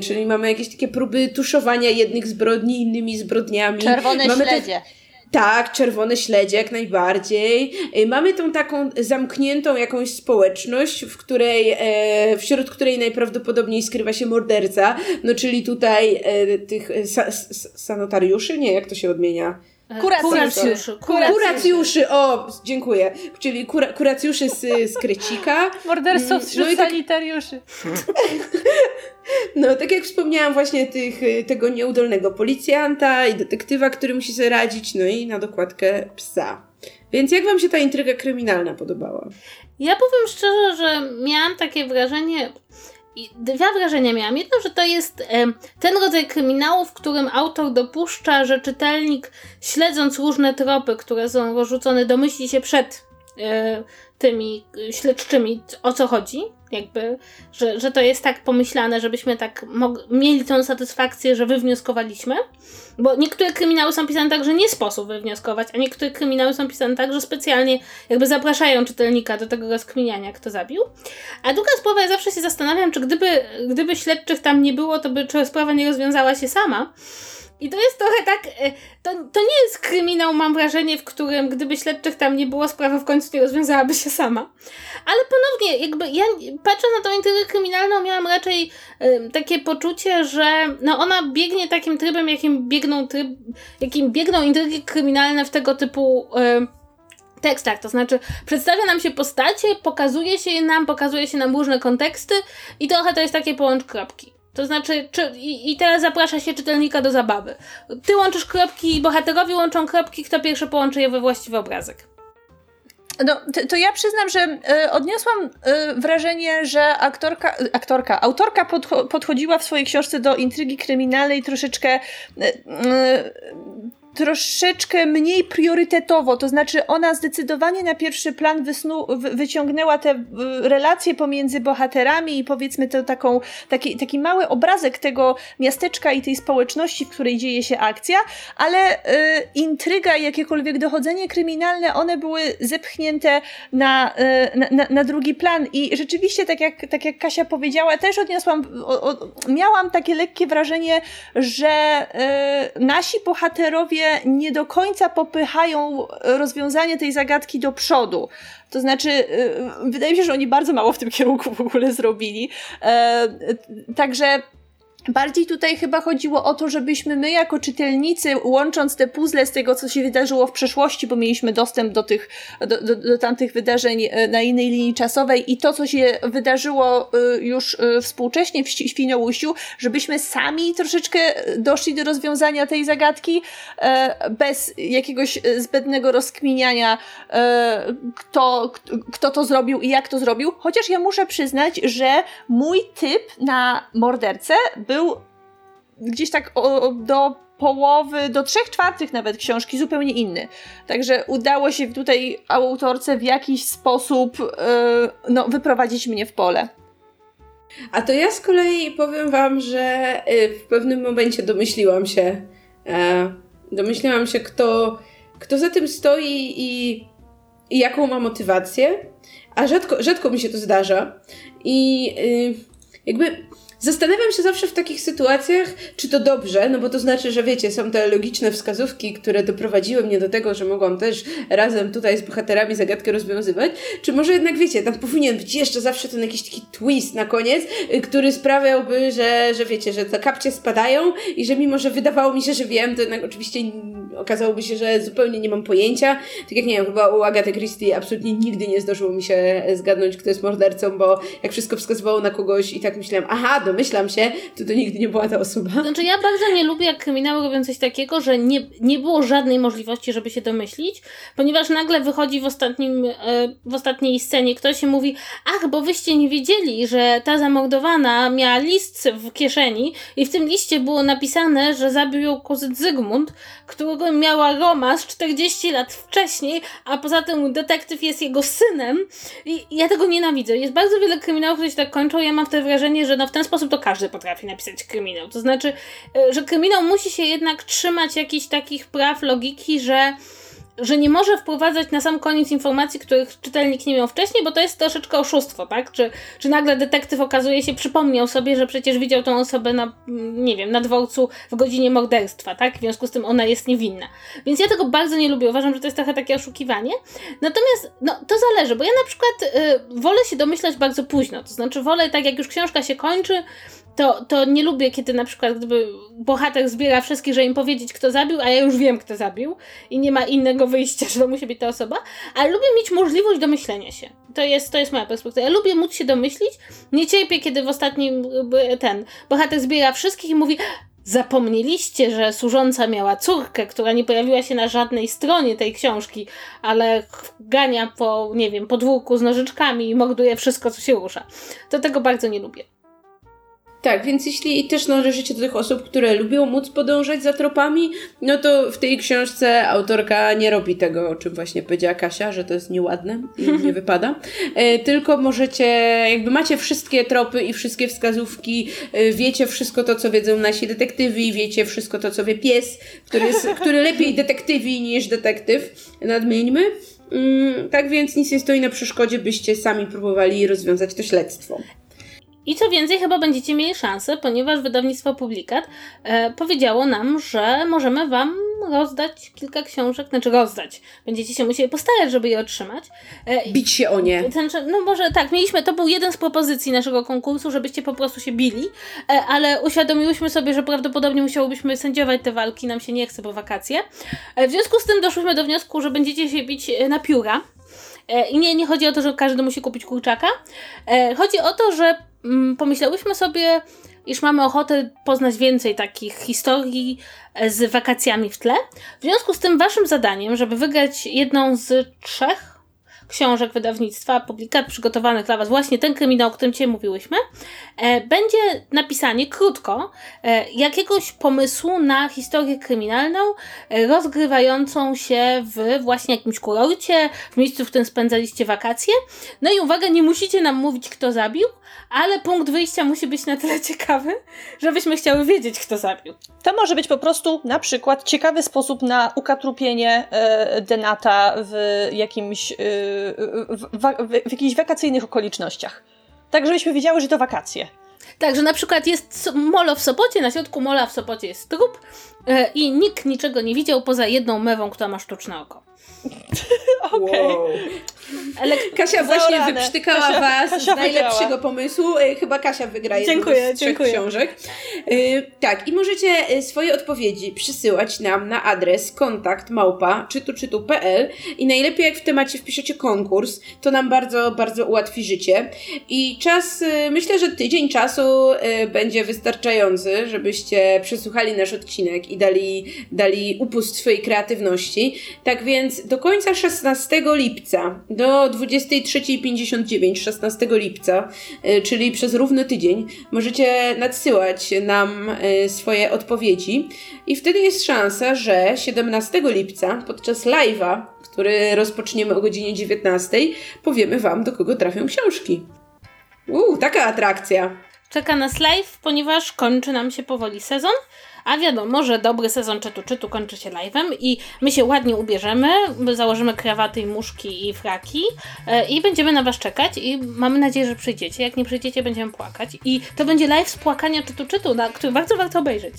czyli mamy jakieś takie próby tuszowania jednych zbrodni innymi zbrodniami. Czerwone mamy śledzie. Te tak, śledzie jak najbardziej. Y, mamy tą taką zamkniętą jakąś społeczność, w której, e, wśród której najprawdopodobniej skrywa się morderca, no czyli tutaj e, tych sa sanotariuszy, nie, jak to się odmienia? Kuracjuszy. Kuracjuszy, o, dziękuję. Czyli kura, kuracjuszy z, z Krecika. Morderców mm, wśród no tak, sanitariuszy. No, tak jak wspomniałam właśnie tych, tego nieudolnego policjanta i detektywa, który musi sobie radzić, no i na dokładkę psa. Więc jak wam się ta intryga kryminalna podobała? Ja powiem szczerze, że miałam takie wrażenie, dwa wrażenia miałam. Jedno, że to jest ten rodzaj kryminału, w którym autor dopuszcza, że czytelnik, śledząc różne tropy, które są rozrzucone, domyśli się przed e, tymi śledczymi, o co chodzi, jakby, że, że to jest tak pomyślane, żebyśmy tak mieli tą satysfakcję, że wywnioskowaliśmy. Bo niektóre kryminały są pisane tak, że nie sposób wywnioskować, a niektóre kryminały są pisane tak, że specjalnie jakby zapraszają czytelnika do tego rozkminiania, kto zabił. A druga sprawa, ja zawsze się zastanawiam, czy gdyby, gdyby śledczych tam nie było, to by czy sprawa nie rozwiązała się sama. I to jest trochę tak, e, to, to nie jest kryminał, mam wrażenie, w którym gdyby śledczych tam nie było, sprawa w końcu nie rozwiązałaby się sama. Ale ponownie, jakby ja patrzę na tą intrygę kryminalną, miałam raczej y, takie poczucie, że no ona biegnie takim trybem, jakim biegną, tryb, jakim biegną intrygi kryminalne w tego typu y, tekstach. To znaczy, przedstawia nam się postacie, pokazuje się je nam, pokazuje się nam różne konteksty i trochę to jest takie połącz kropki. To znaczy, czy, i, i teraz zaprasza się czytelnika do zabawy. Ty łączysz kropki, bohaterowie łączą kropki, kto pierwszy połączy je we właściwy obrazek. No, to, ja przyznam, że y, odniosłam y, wrażenie, że aktorka, aktorka, autorka podcho podchodziła w swojej książce do intrygi kryminalnej troszeczkę troszeczkę mniej priorytetowo, to znaczy ona zdecydowanie na pierwszy plan wysnu, wyciągnęła te relacje pomiędzy bohaterami i powiedzmy to taką, taki, taki mały obrazek tego miasteczka i tej społeczności, w której dzieje się akcja, ale y, intryga i jakiekolwiek dochodzenie kryminalne, one były zepchnięte na, y, na, na, drugi plan. I rzeczywiście, tak jak, tak jak Kasia powiedziała, też odniosłam, o, o, miałam takie lekkie wrażenie, że y, nasi bohaterowie nie do końca popychają rozwiązanie tej zagadki do przodu. To znaczy, y, wydaje mi się, że oni bardzo mało w tym kierunku w ogóle zrobili. E, także Bardziej tutaj chyba chodziło o to, żebyśmy my jako czytelnicy, łącząc te puzzle z tego, co się wydarzyło w przeszłości, bo mieliśmy dostęp do tych, do, do, do tamtych wydarzeń e, na innej linii czasowej i to, co się wydarzyło e, już e, współcześnie w Świnoujściu, żebyśmy sami troszeczkę doszli do rozwiązania tej zagadki bez jakiegoś zbędnego rozkminiania, kto, kto to zrobił i jak to zrobił. Chociaż ja muszę przyznać, że mój typ na mordercę był był gdzieś tak o, do połowy, do trzech czwartych nawet książki zupełnie inny. Także udało się tutaj autorce w jakiś sposób yy, no, wyprowadzić mnie w pole. A to ja z kolei powiem wam, że y, w pewnym momencie domyśliłam się, e, domyśliłam się, kto, kto za tym stoi i, i jaką ma motywację, a rzadko, rzadko mi się to zdarza. I y, jakby Zastanawiam się zawsze w takich sytuacjach, czy to dobrze, no bo to znaczy, że wiecie, są te logiczne wskazówki, które doprowadziły mnie do tego, że mogłam też razem tutaj z bohaterami zagadkę rozwiązywać, czy może jednak wiecie, tam powinien być jeszcze zawsze ten jakiś taki twist na koniec, y, który sprawiałby, że, że wiecie, że te kapcie spadają i że mimo, że wydawało mi się, że wiem, to jednak oczywiście okazałoby się, że zupełnie nie mam pojęcia. Tak jak nie wiem, chyba u Agaty Christie absolutnie nigdy nie zdarzyło mi się zgadnąć, kto jest mordercą, bo jak wszystko wskazywało na kogoś i tak myślałam, aha, domyślam się, to to nigdy nie była ta osoba. Znaczy ja bardzo nie lubię, jak kryminały robią coś takiego, że nie, nie było żadnej możliwości, żeby się domyślić, ponieważ nagle wychodzi w, ostatnim, e, w ostatniej scenie ktoś i mówi, ach, bo wyście nie wiedzieli, że ta zamordowana miała list w kieszeni i w tym liście było napisane, że zabił ją kuzyn Zygmunt, którego miała romans 40 lat wcześniej, a poza tym detektyw jest jego synem i ja tego nienawidzę. Jest bardzo wiele kryminałów, które się tak kończą ja mam wtedy wrażenie, że no w ten sposób to każdy potrafi napisać kryminał. To znaczy, e, że kryminał musi się jednak trzymać jakichś takich praw logiki, że że nie może wprowadzać na sam koniec informacji, których czytelnik nie miał wcześniej, bo to jest troszeczkę oszustwo, tak? Czy, czy nagle detektyw okazuje się, przypomniał sobie, że przecież widział tą osobę na, nie wiem, na dworcu w godzinie morderstwa, tak? W związku z tym ona jest niewinna. Więc ja tego bardzo nie lubię, uważam, że to jest trochę takie oszukiwanie. Natomiast, no, to zależy, bo ja na przykład y, wolę się domyślać bardzo późno, to znaczy wolę, tak jak już książka się kończy, to, to nie lubię, kiedy na przykład gdyby bohater zbiera wszystkich, żeby im powiedzieć, kto zabił, a ja już wiem, kto zabił i nie ma innego wyjścia, że to musi być ta osoba, ale lubię mieć możliwość domyślenia się. To jest, to jest moja perspektywa. Ja lubię móc się domyślić. Nie cierpię, kiedy w ostatnim ten bohater zbiera wszystkich i mówi Zapomnieliście, że służąca miała córkę, która nie pojawiła się na żadnej stronie tej książki, ale gania po, nie wiem, podwórku z nożyczkami i morduje wszystko, co się rusza. To tego bardzo nie lubię. Tak, więc jeśli też należycie do tych osób, które lubią móc podążać za tropami, no to w tej książce autorka nie robi tego, o czym właśnie powiedziała Kasia, że to jest nieładne i nie wypada. E, tylko możecie, jakby macie wszystkie tropy i wszystkie wskazówki, e, wiecie wszystko to, co wiedzą nasi detektywi, wiecie wszystko to, co wie pies, który, jest, który lepiej detektywi niż detektyw, nadmieńmy. Mm, tak więc nic nie stoi na przeszkodzie, byście sami próbowali rozwiązać to śledztwo. I co więcej, chyba będziecie mieli szansę, ponieważ wydawnictwo Publikat e, powiedziało nam, że możemy Wam rozdać kilka książek, znaczy rozdać. Będziecie się musieli postarać, żeby je otrzymać. E, Bić się o nie. Znaczy, no może tak, mieliśmy, to był jeden z propozycji naszego konkursu, żebyście po prostu się bili, e, ale uświadomiłyśmy sobie, że prawdopodobnie musiałobyśmy sędziować te walki, nam się nie chce po wakacje. E, w związku z tym doszłyśmy do wniosku, że będziecie się bić e, na pióra. E, I nie, nie chodzi o to, że każdy musi kupić kurczaka. E, chodzi o to, że mm, pomyślałyśmy sobie, iż mamy ochotę poznać więcej takich historii e, z wakacjami w tle. W związku z tym waszym zadaniem, żeby wygrać jedną z trzech książek wydawnictwa, publikat przygotowanych dla Was, właśnie ten kryminał, o którym Cię mówiłyśmy, e, będzie napisanie krótko e, jakiegoś pomysłu na historię kryminalną e, rozgrywającą się w właśnie jakimś kurorcie, w miejscu, w którym spędzaliście wakacje. No i uwaga, nie musicie nam mówić, kto zabił, ale punkt wyjścia musi być na tyle ciekawy, żebyśmy chciały wiedzieć, kto zabił. To może być po prostu na przykład ciekawy sposób na ukatrupienie e, Denata w jakimś e, w, w, w jakichś wakacyjnych okolicznościach. Tak, żebyśmy wiedziały, że to wakacje. Tak, że na przykład jest molo w Sopocie, na środku mola w Sopocie jest trup i nikt niczego nie widział poza jedną mewą, która ma sztuczne oko. Okej. Okay. Ale Kasia właśnie wyprztykała Kasia, was Kasia z najlepszego wygrała. pomysłu. E, chyba Kasia wygra jedną dziękuję, z trzech dziękuję. książek. Yy, tak, i możecie swoje odpowiedzi przysyłać nam na adres kontakt małpa czytu.czytu.pl i najlepiej jak w temacie wpiszecie konkurs, to nam bardzo, bardzo ułatwi życie. I czas, myślę, że tydzień czasu będzie wystarczający, żebyście przesłuchali nasz odcinek i dali, dali upust swojej kreatywności. Tak więc do końca 16 lipca, do 23.59 16 lipca, y, czyli przez równy tydzień, możecie nadsyłać nam y, swoje odpowiedzi i wtedy jest szansa, że 17 lipca podczas live'a, który rozpoczniemy o godzinie 19, powiemy Wam, do kogo trafią książki. Uuu, taka atrakcja. czeka nas live, ponieważ kończy nam się powoli sezon. A wiadomo, że dobry sezon czytu czytu kończy się live'em i my się ładnie ubierzemy, założymy krawaty i muszki i fraki e, i będziemy na was czekać i mamy nadzieję, że przyjdziecie. Jak nie przyjdziecie, będziemy płakać. I to będzie live z płakania czytu czytu, na który bardzo warto obejrzeć.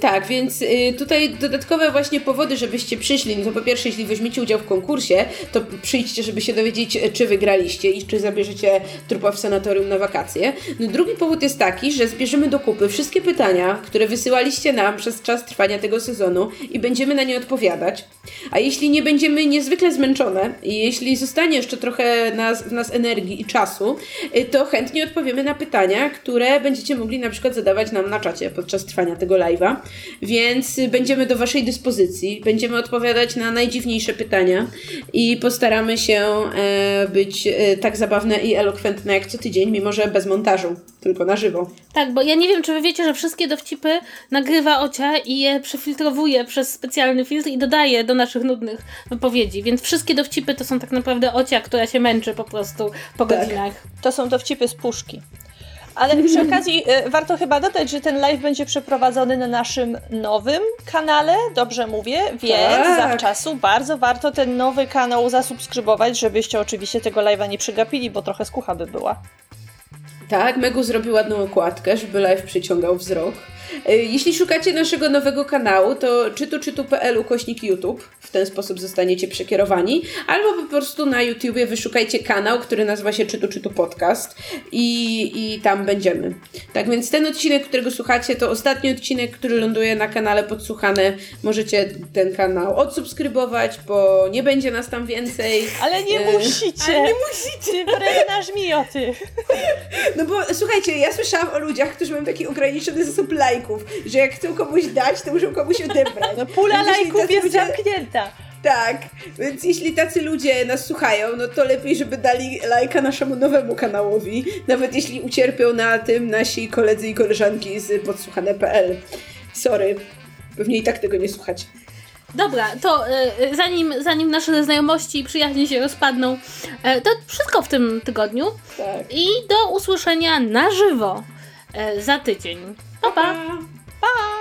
Tak, więc y, tutaj dodatkowe właśnie powody, żebyście przyszli. No to po pierwsze, jeśli weźmiecie udział w konkursie, to przyjdźcie, żeby się dowiedzieć, czy wygraliście i czy zabierzecie trupa w sanatorium na wakacje. No drugi powód jest taki, że zbierzemy do kupy wszystkie pytania, które wysyłaliście nam przez czas trwania tego sezonu i będziemy na nie odpowiadać. A jeśli nie będziemy niezwykle zmęczone i jeśli zostanie jeszcze trochę nas, w nas energii i czasu, y, to chętnie odpowiemy na pytania, które będziecie mogli na przykład zadawać nam na czacie podczas trwania tego live'a live'a, więc będziemy do Waszej dyspozycji. Będziemy odpowiadać na najdziwniejsze pytania i postaramy się e, być e, tak zabawne i elokwentne jak co tydzień, mimo że bez montażu, tylko na żywo. Tak, bo ja nie wiem, czy Wy wiecie, że wszystkie dowcipy nagrywa Ocia i je przefiltrowuje przez specjalny filtr i dodaje do naszych nudnych wypowiedzi, więc wszystkie dowcipy to są tak naprawdę Ocia, która się męczy po prostu po tak. godzinach. To są dowcipy z puszki. Ale przy okazji e, warto chyba dodać, że ten live będzie przeprowadzony na naszym nowym kanale, dobrze mówię, więc tak. zawczasu bardzo warto ten nowy kanał zasubskrybować, żebyście oczywiście tego live'a nie przegapili, bo trochę skucha by była. Tak, Megu zrobił ładną okładkę, żeby live przyciągał wzrok. E, jeśli szukacie naszego nowego kanału, to czytu.pl ukośnik YouTube. W ten sposób zostaniecie przekierowani. Albo po prostu na YouTubie wyszukajcie kanał, który nazywa się Czytu Czytu Podcast i, i tam będziemy. Tak więc ten odcinek, którego słuchacie, to ostatni odcinek, który ląduje na kanale Podsłuchane. Możecie ten kanał odsubskrybować, bo nie będzie nas tam więcej. Ale nie e... musicie. Ale nie musicie. Wręcz mioty. No bo słuchajcie, ja słyszałam o ludziach, którzy mają taki ograniczony zasób lajków, że jak chcą komuś dać, to muszą komuś odebrać. No pula lajków jest ludzie... zamknięta. Tak, więc jeśli tacy ludzie nas słuchają, no to lepiej, żeby dali lajka naszemu nowemu kanałowi, nawet jeśli ucierpią na tym nasi koledzy i koleżanki z podsłuchane.pl. Sorry, pewnie i tak tego nie słuchać. Dobra, to y, zanim, zanim nasze znajomości i przyjaźnie się rozpadną, y, to wszystko w tym tygodniu. Tak. I do usłyszenia na żywo y, za tydzień. Bye-bye. Bye.